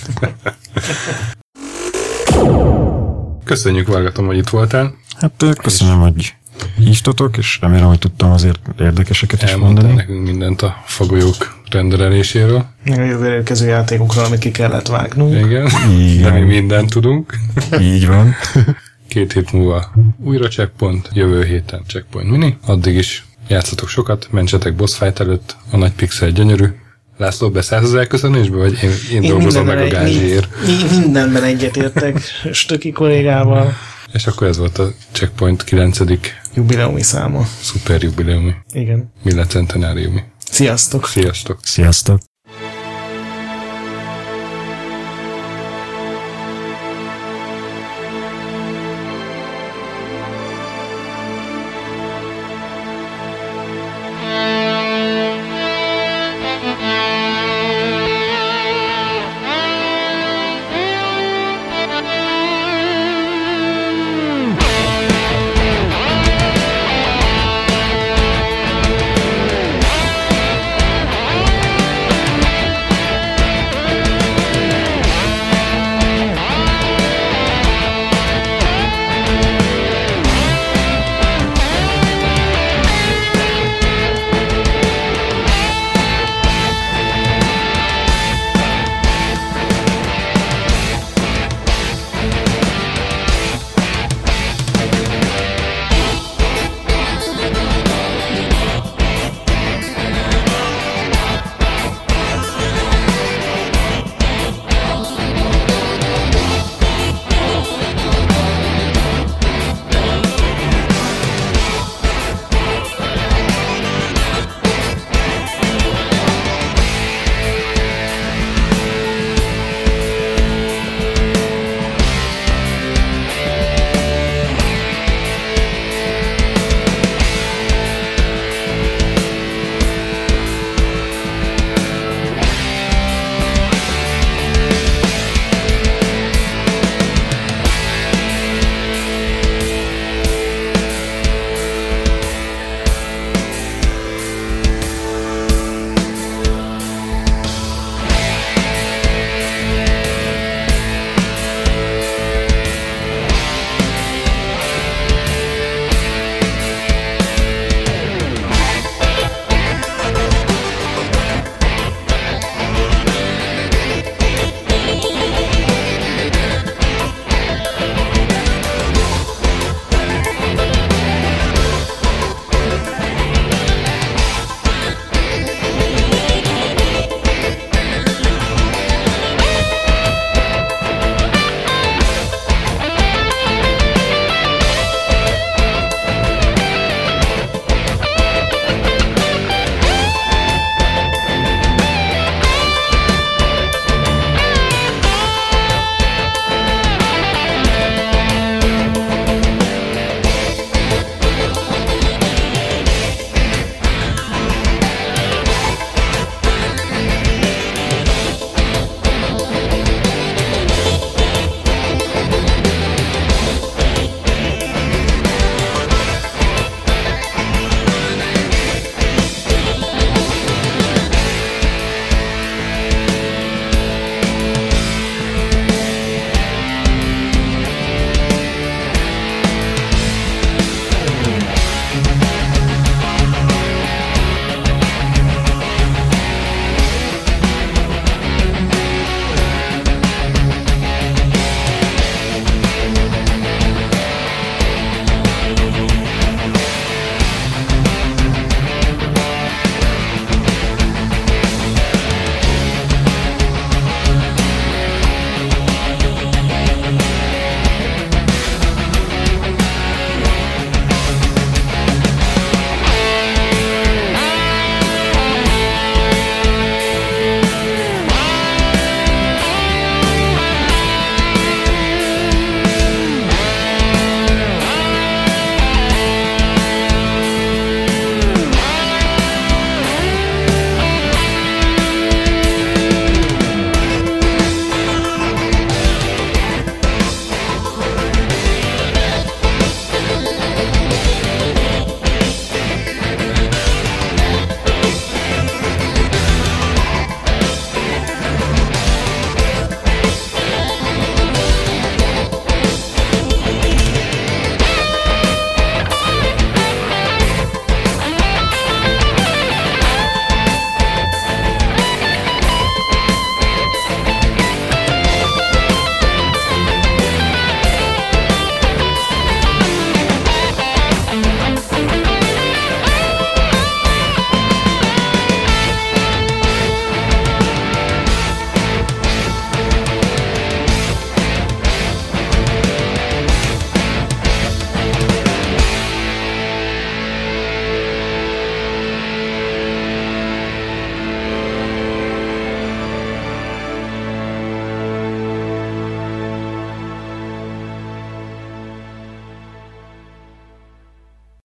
Köszönjük, Vargatom, hogy itt voltál. Hát köszönöm, hogy hívtatok, és remélem, hogy tudtam azért érdekeseket is Elmondtál mondani. nekünk mindent a fagolyók rendereléséről. Meg a jövőre érkező játékokról, amit ki kellett vágnunk. Igen. Igen. De mi mindent tudunk. Így van. Két hét múlva újra checkpoint, jövő héten checkpoint mini. Addig is játszatok sokat, mentsetek boss fight előtt, a nagy pixel gyönyörű. László, beszállsz az elköszönésbe, vagy én, én, én dolgozom meg a gázsiért? mi- mindenben egyetértek [LAUGHS] Stöki kollégával. És akkor ez volt a checkpoint 9. Jubileumi száma. szuper jubileumi, Igen. mille centenáriumi. Sziasztok! Sziasztok! Sziasztok!